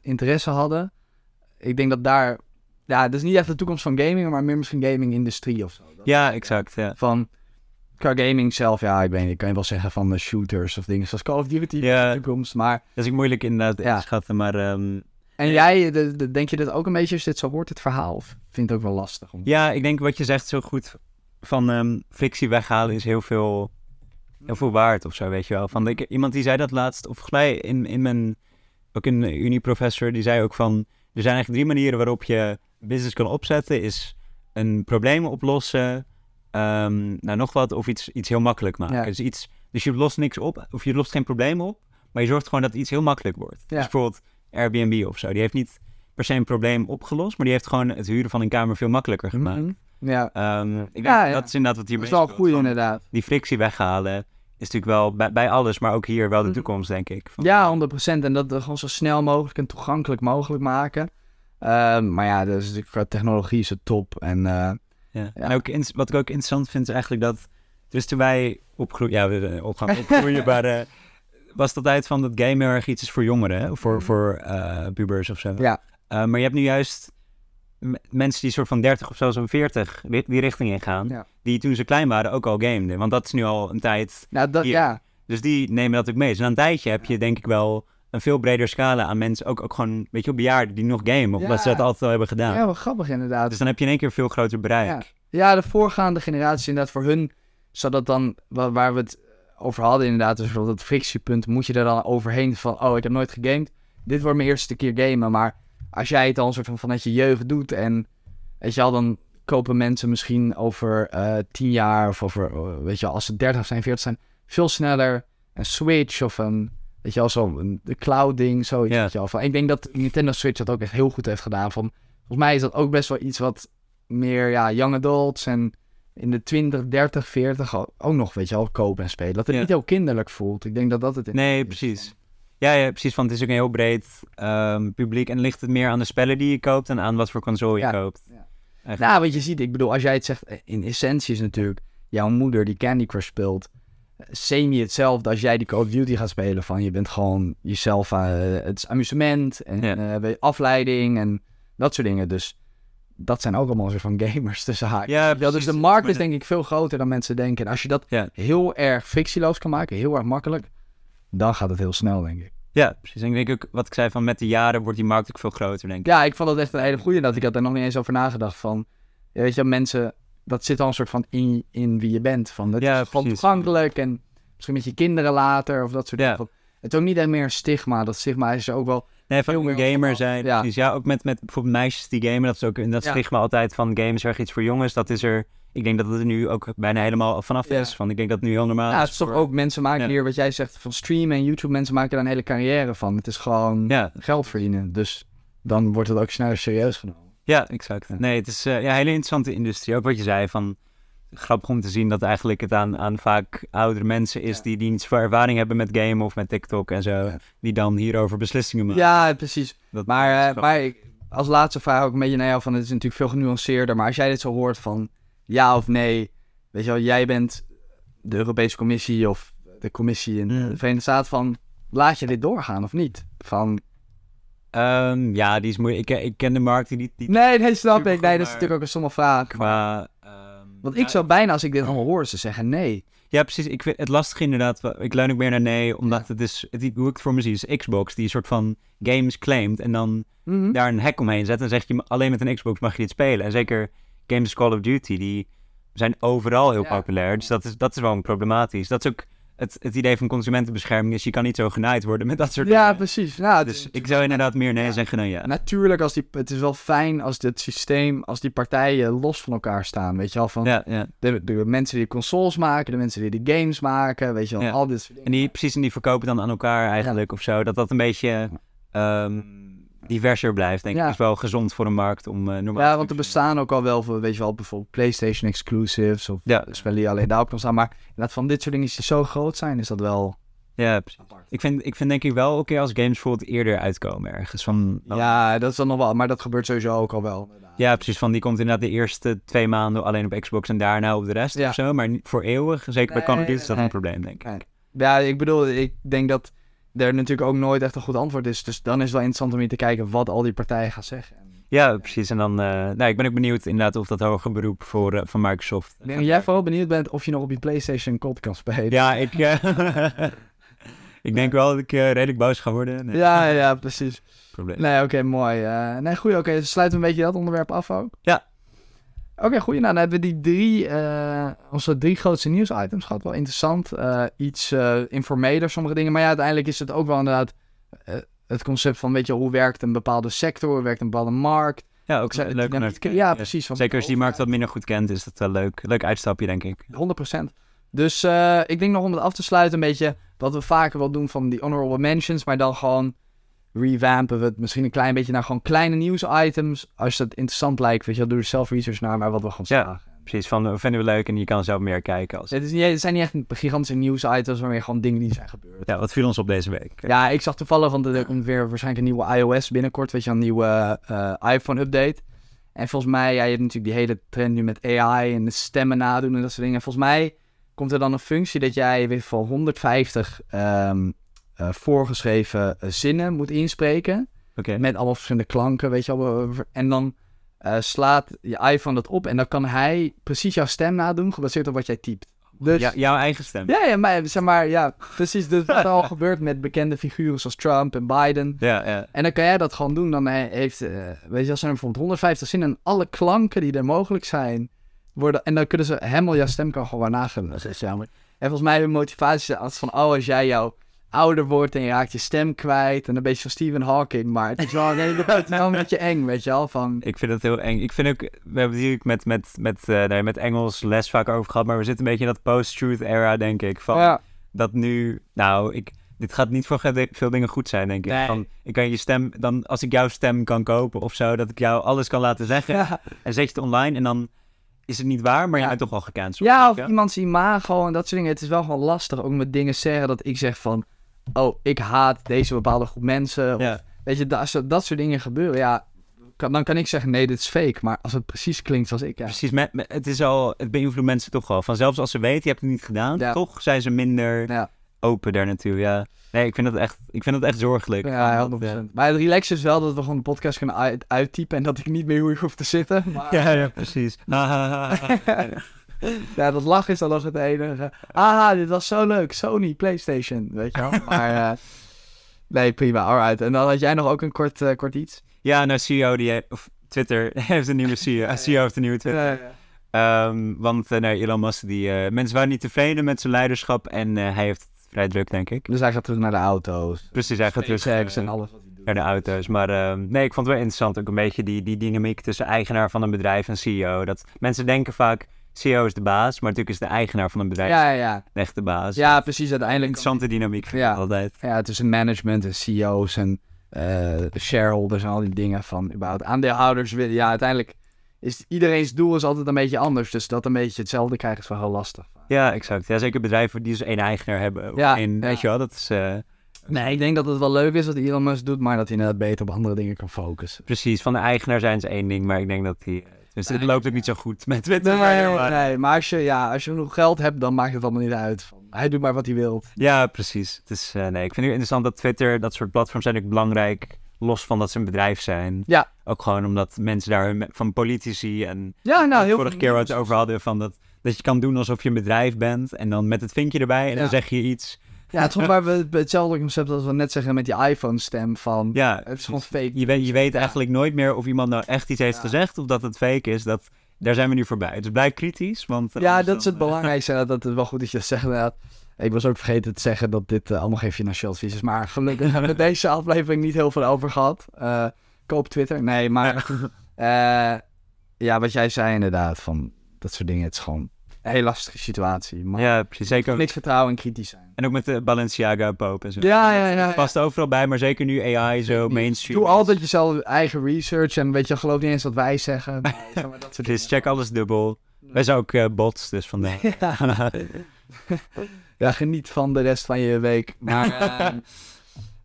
A: interesse hadden. Ik denk dat daar, ja, dat is niet echt de toekomst van gaming, maar meer misschien gaming-industrie of zo. Dat-
B: Ja, exact. Ja.
A: Van, qua gaming zelf, ja, ik weet niet, ik kan je wel zeggen van de shooters of dingen zoals Call of Duty
B: Ja.
A: in de toekomst, maar...
B: Dat is moeilijk inderdaad
A: Ja.
B: te schatten, maar ehm,
A: En jij, de, de- denk je dit ook een beetje als dit zo wordt, het verhaal? Of vind je het ook wel lastig? Om...
B: ja, ik denk wat je zegt zo goed van ehm, frictie weghalen is heel veel, heel veel waard of zo, weet je wel. Van, ik, iemand die zei dat laatst, of mij in, in mijn, ook een unieprofessor, die zei ook van, er zijn eigenlijk drie manieren waarop je business kan opzetten, is een probleem oplossen, ehm, nou nog wat, of iets, iets heel makkelijk maken.
A: Ja.
B: Dus, iets, dus je lost niks op, of je lost geen probleem op, maar je zorgt gewoon dat iets heel makkelijk wordt.
A: Ja.
B: Dus bijvoorbeeld Airbnb of zo, die heeft niet per se een probleem opgelost, maar die heeft gewoon het huren van een kamer veel makkelijker gemaakt.
A: Mhm. Ja,
B: Ehm, ik denk,
A: Ja, ja.
B: dat is inderdaad wat hier
A: dat is wel goed inderdaad.
B: Die frictie weghalen. is natuurlijk wel bij, bij alles, maar ook hier wel de
A: Mhm.
B: toekomst, denk ik. Van-
A: Ja, 100%. En dat gewoon zo snel mogelijk en toegankelijk mogelijk maken. Ehm, maar ja, dus qua technologie is het top. En eh,
B: Ja.
A: Ja.
B: En ook, in- wat ik ook interessant vind, is eigenlijk dat... Dus toen wij opgroeien... Ja, we eh, op gaan opgroeien, maar... eh, was het altijd van dat game heel erg iets is voor jongeren, hè? Voor, voor eh, pubers of zo.
A: Ja.
B: Maar je hebt nu juist mensen die soort van 30 of zelfs een 40 ri- die richting ingaan.
A: Ja.
B: Die toen ze klein waren ook al gameden. Want dat is nu al een tijd.
A: nou, dat,
B: Hier.
A: ja.
B: Dus die nemen dat ook mee. Dus na een tijdje heb je denk ik wel een veel breder scala aan mensen. Ook, ook gewoon, weet je bejaarden die nog gamen. Omdat
A: Ja.
B: ze dat altijd al hebben gedaan.
A: ja, wel grappig inderdaad.
B: Dus dan heb je in één keer een veel groter bereik.
A: Ja. Ja, de voorgaande generatie inderdaad voor hun, zodat dan, wa- waar we het over hadden inderdaad, dus het frictiepunt, moet je er dan overheen van, oh, ik heb nooit gegamed, dit wordt mijn eerste keer gamen, maar als jij het al een soort van vanuit je jeugd doet en, weet je al, dan kopen mensen misschien over eh tien jaar of over, eh, weet je als ze 30 zijn, 40 zijn, veel sneller een Switch of een, weet je wel, zo een de cloud ding, zoiets, weet je. Van, ik denk dat Nintendo Switch dat ook echt heel goed heeft gedaan, van, volgens mij is dat ook best wel iets wat meer ja, young adults en in de 20, 30, 40 al- ook nog, weet je wel, kopen en spelen. Dat het niet heel kinderlijk voelt. Ik denk dat dat het
B: Nee, precies. Ja, ja, precies. Want het is ook een heel breed ehm, publiek. En ligt het meer aan de spellen die je koopt en aan wat voor console je
A: Ja.
B: koopt.
A: Ja. Nou, wat je ziet, ik bedoel, als jij het zegt, in essentie is natuurlijk jouw moeder die Candy Crush speelt, eh, semi hetzelfde als jij die Call of Duty gaat spelen. Van je bent gewoon jezelf, eh, het is amusement en
B: Ja.
A: eh, afleiding en dat soort dingen. Dus dat zijn ook allemaal soort van gamers tussen haakjes.
B: Ja,
A: wel, dus
B: precies.
A: de markt is
B: de-
A: denk ik veel groter dan mensen denken. En als je dat heel erg fictieloos kan maken, heel erg makkelijk, dan gaat het heel snel, denk ik.
B: Ja, precies. En ik denk ook, wat ik zei, van met de jaren wordt die markt ook veel groter, denk ik.
A: Ja, ik vond dat echt een hele goede. Dat ik had er nog niet eens over nagedacht. Van, ja, weet je, mensen, dat zit al een soort van in, in wie je bent. Van, het
B: Ja,
A: is gewoon
B: precies.
A: toegankelijk en misschien met je kinderen later of dat soort
B: Ja.
A: dingen. Van, het is ook niet echt meer een stigma. Dat stigma is er ook wel.
B: Nee, van
A: meer
B: gamer zijn.
A: Ja.
B: Precies. Ja, ook met, met bijvoorbeeld meisjes die gamen. Dat is ook in dat
A: Ja.
B: stigma altijd van games erg iets voor jongens. Dat is er, ik denk dat het er nu ook bijna helemaal vanaf
A: Ja.
B: is. Van, ik denk dat het nu heel normaal
A: Ja, het is toch
B: voor-
A: ook mensen maken hier wat jij zegt van streamen en YouTube. Mensen maken daar een hele carrière van. Het is gewoon geld verdienen. Dus dan wordt het ook sneller serieus genomen.
B: Ja, exact. Nee, het is eh, ja, een hele interessante industrie. Ook wat je zei van grappig om te zien dat eigenlijk het aan, aan vaak oudere mensen is
A: Ja.
B: die, die niet zoveel ervaring hebben met gamen of met TikTok en zo. Die dan hierover beslissingen maken.
A: Ja, precies.
B: Dat-
A: Maar, eh, maar ik- als laatste vraag ook een beetje naar jou van het is natuurlijk veel genuanceerder. Maar als jij dit zo hoort van ja of nee, weet je wel, jij bent de Europese Commissie of de Commissie in de Verenigde Staten van laat je dit doorgaan of niet? Van
B: Ehm, ja, die is moeilijk. Ik, ik ken de markt die niet,
A: nee, nee, snap ik. Nee, dat is natuurlijk ook een stomme vraag.
B: qua...
A: Want ik zou bijna als ik dit allemaal hoor, ze zeggen nee.
B: Ja, precies. Ik vind het lastig inderdaad. Ik leun ook meer naar nee, omdat het is... Het, hoe ik het voor me zie is Xbox die een soort van games claimt en dan
A: Mhm.
B: daar een hack omheen zet. En zeg je alleen met een Xbox mag je dit spelen. En zeker games Call of Duty, die zijn overal heel
A: Ja.
B: populair. Dus dat is, dat is wel problematisch. Dat is ook het, het idee van consumentenbescherming. Is je kan niet zo genaaid worden met dat soort
A: Ja,
B: dingen.
A: precies. Nou,
B: Dus ik zou inderdaad meer nee
A: Ja.
B: zeggen dan ja.
A: Natuurlijk, als die, het is wel fijn als dit systeem, als die partijen los van elkaar staan. Weet je wel, van
B: Ja, ja.
A: de, de mensen die consoles maken, de mensen die de games maken, weet je wel, al dit soort dingen.
B: En die precies en die verkopen dan aan elkaar eigenlijk of zo. Dat dat een beetje ehm, diverser blijft, denk
A: Ja.
B: ik. is wel gezond voor een markt om eh normaal
A: Ja, want er bestaan ook al wel, voor, weet je wel, bijvoorbeeld PlayStation exclusives of
B: Ja.
A: spellen die alleen daarop kan staan. Maar inderdaad, van dit soort dingen die zo groot zijn, is dat wel
B: Ja, precies. Ik vind, ik vind denk ik wel oké als games bijvoorbeeld eerder uitkomen ergens. Van,
A: Ja, dat is dan nog wel, maar dat gebeurt sowieso ook al wel.
B: Ja, precies. Van die komt inderdaad de eerste twee maanden alleen op Xbox en daarna op de rest
A: Ja.
B: of zo. Maar niet voor eeuwig, zeker bij Call of Duty, is dat
A: nee.
B: een probleem, denk ik.
A: Nee. Ja, ik bedoel, ik denk dat er natuurlijk ook nooit echt een goed antwoord is. Dus dan is het wel interessant om hier te kijken wat al die partijen gaan zeggen.
B: Ja, precies. En dan, eh nou, ik ben ook benieuwd inderdaad of dat hoger beroep voor, eh, van Microsoft.
A: Ik denk jij vooral benieuwd bent of je nog op je PlayStation COD kan spelen.
B: Ja, ik, eh, ik denk wel dat ik redelijk boos ga worden. Nee,
A: ja, ja, precies.
B: probleem.
A: Nee, oké, mooi. Nee, goed. Oké, dus sluiten we een beetje dat onderwerp af ook.
B: Ja.
A: Oké, goed. Nou, dan hebben we die drie, eh, onze drie grootste nieuwsitems gehad. Wel interessant. Eh, iets eh informeler, sommige dingen. Maar ja, uiteindelijk is het ook wel inderdaad het concept van, weet je, hoe werkt een bepaalde sector, hoe werkt een bepaalde markt.
B: Ja, ook leuk om naar te kijken.
A: Ja, precies.
B: Zeker als je die markt wat minder goed kent, is dat wel leuk. Leuk uitstapje, denk ik.
A: 100%. Dus ik denk nog om het af te sluiten, een beetje wat we vaker wel doen van die honorable mentions, maar dan gewoon revampen we het misschien een klein beetje naar gewoon kleine nieuwsitems. Als het interessant lijkt, weet je wel, doe er zelf research naar, maar wat we gewoon
B: Ja.
A: zagen.
B: precies. Van, uh, vinden we leuk en je kan zelf meer kijken. Als...
A: Het, is niet, het zijn niet echt gigantische nieuwsitems, maar meer gewoon dingen die zijn gebeurd.
B: Ja, wat viel ons op deze week?
A: Ja, ik zag toevallig, want er komt weer waarschijnlijk een nieuwe iOS binnenkort. Weet je, een nieuwe uh, iPhone-update. En volgens mij, ja, je hebt natuurlijk die hele trend nu met AI en de stemmen nadoen en dat soort dingen. En volgens mij komt er dan een functie dat jij weer voor 150 um, uh, voorgeschreven uh, zinnen moet inspreken.
B: Okay.
A: Met allemaal verschillende klanken, weet je wel. En dan uh, slaat je iPhone dat op en dan kan hij precies jouw stem nadoen, gebaseerd op wat jij typt. Dus,
B: ja, jouw eigen stem.
A: Ja, ja, maar zeg maar, ja, precies. Dus wat al gebeurt met bekende figuren zoals Trump en Biden.
B: Ja, ja.
A: En dan kan jij dat gewoon doen. Dan heeft, uh, weet je, als er bijvoorbeeld 150 zinnen en alle klanken die er mogelijk zijn, worden, en dan kunnen ze helemaal jouw stem kan gewoon nagullen. Dat is jammer. En volgens mij hun motivatie is als van, oh, als jij jouw ouder wordt en je raakt je stem kwijt en een beetje van Stephen Hawking, maar het is wel, nee, het is wel een beetje eng, weet je wel. Van...
B: Ik vind het heel eng. Ik vind ook, we hebben hier met, met, met, uh, nee, met Engels les vaak over gehad, maar we zitten een beetje in dat post-truth era, denk ik. Van
A: ja.
B: Dat nu, nou, ik, dit gaat niet voor veel dingen goed zijn, denk ik.
A: Nee.
B: Van, ik kan je stem, dan als ik jouw stem kan kopen of zo, dat ik jou alles kan laten zeggen
A: Ja.
B: en zet je het online en dan is het niet waar, maar je
A: Ja.
B: bent toch al gecanceld.
A: Ja, of iemands imago en dat soort dingen. Het is wel gewoon lastig ook met dingen zeggen dat ik zeg van... Oh, ik haat deze bepaalde groep mensen. Of,
B: Ja.
A: Weet je, dat, dat soort dingen gebeuren, ja... Kan, dan kan ik zeggen, nee, dit is fake. Maar als het precies klinkt zoals ik, ja.
B: Precies, het, is al, het beïnvloedt mensen toch wel. Van zelfs als ze weten, je hebt het niet gedaan,
A: Ja.
B: toch zijn ze minder
A: Ja,
B: open daar naartoe. Ja. Nee, ik vind dat echt, ik vind dat echt zorgelijk.
A: ja
B: Dat,
A: 100%.
B: eh,
A: Maar het relax is wel dat we gewoon de podcast kunnen uit- uittypen... en dat ik niet meer hier hoef te zitten. Maar,
B: Ja, ja, precies.
A: ja, dat lachen is dan nog het enige. Aha, dit was zo leuk. Sony, PlayStation, weet je wel. Maar eh, nee, prima, alright. En dan had jij nog ook een kort, eh, kort iets?
B: ja, nou, CEO, die, of Twitter heeft een nieuwe CEO. CEO heeft een nieuwe Twitter.
A: Ja, ja.
B: Ehm, want eh, nee, Elon Musk, die, mensen waren niet tevreden met zijn leiderschap en hij heeft het vrij druk, denk ik.
A: Dus hij gaat terug naar de auto's.
B: Precies, hij gaat terug
A: en alles wat hij doet.
B: naar de auto's. Maar ehm, nee, ik vond het wel interessant ook een beetje die, die dynamiek tussen eigenaar van een bedrijf en CEO. Dat mensen denken vaak, CEO is de baas, maar natuurlijk is de eigenaar van een bedrijf
A: Ja, ja,
B: de baas.
A: Ja, precies. Uiteindelijk.
B: Interessante dynamiek vind
A: Ja.
B: altijd.
A: Ja, tussen management en CEO's en eh, shareholders en al die dingen van überhaupt aandeelhouders. willen- Ja, uiteindelijk is iedereen's doel is altijd een beetje anders. Dus dat een beetje hetzelfde krijgen is wel heel lastig.
B: Ja, exact. Ja, zeker bedrijven die dus één eigenaar hebben. Of
A: Ja,
B: één. Weet je wel, dat is eh,
A: Nee, ik denk dat het wel leuk is wat Elon Musk doet, maar dat hij inderdaad beter op andere dingen kan focussen.
B: precies. Van de eigenaar zijn ze één ding, maar ik denk dat die... Dus
A: Nee,
B: loopt ook niet zo goed met Twitter.
A: Nee,
B: maar-
A: nee, maar als je, ja, als je genoeg geld hebt, dan maakt het allemaal niet uit. Hij doet maar wat hij wil.
B: Ja, precies. Het is, eh, nee, ik vind het interessant dat Twitter, dat soort platforms zijn ook belangrijk, los van dat ze een bedrijf zijn.
A: Ja.
B: Ook gewoon omdat mensen daar hun- van politici en
A: Ja, nou, heel
B: vorige keer wat we het over hadden, van dat, dat je kan doen alsof je een bedrijf bent en dan met het vinkje erbij en dan zeg je iets.
A: Ja, het is waar we het- hetzelfde concept als we net zeggen met die iPhone-stem van...
B: Ja,
A: Het is gewoon fake.
B: je weet, je weet eigenlijk nooit meer of iemand nou echt iets heeft
A: Ja.
B: gezegd of dat het fake is. Dat, daar zijn we nu voorbij. Dus blijf kritisch, want...
A: Ja,
B: anders
A: dat is het
B: eh,
A: belangrijkste. Dat het is wel goed dat je dat zegt. Ik was ook vergeten te zeggen dat dit eh, allemaal geen financieel advies is. Maar gelukkig hebben we deze aflevering niet heel veel over gehad. Eh, koop Twitter. Nee, maar... eh, ja, wat jij zei inderdaad, van dat soort dingen. Het is gewoon een hele lastige situatie. Maar
B: Ja, precies. Zeker ook,
A: niks vertrouwen en kritisch zijn.
B: en ook met de Balenciaga Pope en zo.
A: Ja, ja, ja. ja.
B: Het past overal bij, maar zeker nu AI zo mainstream.
A: Doe altijd jezelf eigen research. En weet je, geloof niet eens wat wij zeggen. Maar, zeg maar dat soort
B: Dus check alles dubbel. Wij zijn ook eh, bots, dus vandaar.
A: Ja. ja, geniet van de rest van je week. Maar,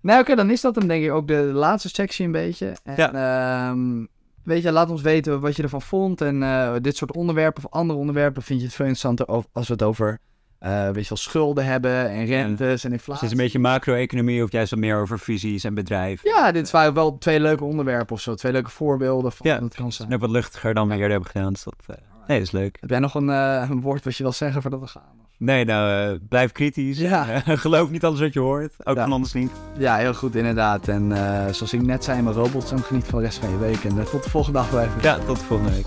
A: nou oké, dan is dat hem denk ik ook de laatste sectie een beetje. En, ehm, weet je, laat ons weten wat je ervan vond. En eh, dit soort onderwerpen of andere onderwerpen vind je het veel interessanter als we het over, eh, weet je wel, schulden hebben en rentes en
B: Het
A: inflatie.
B: is een beetje macro-economie of juist wat meer over visies en bedrijven.
A: Ja, dit waren wel twee leuke onderwerpen of zo. Twee leuke voorbeelden van
B: Ja,
A: het kan zijn.
B: Ook wat luchtiger dan we eerder hebben gedaan. Dus dat, eh, nee, dat is leuk.
A: Heb jij nog een, een woord wat je wil zeggen voordat we gaan?
B: Nee, nou, eh, blijf kritisch.
A: Ja.
B: Geloof niet alles wat je hoort. Ook
A: Ja.
B: van ons niet.
A: Ja, heel goed inderdaad. En eh, zoals ik net zei, mijn robots, en geniet van de rest van je week. En eh, tot de volgende aflevering.
B: Ja, tot de volgende week.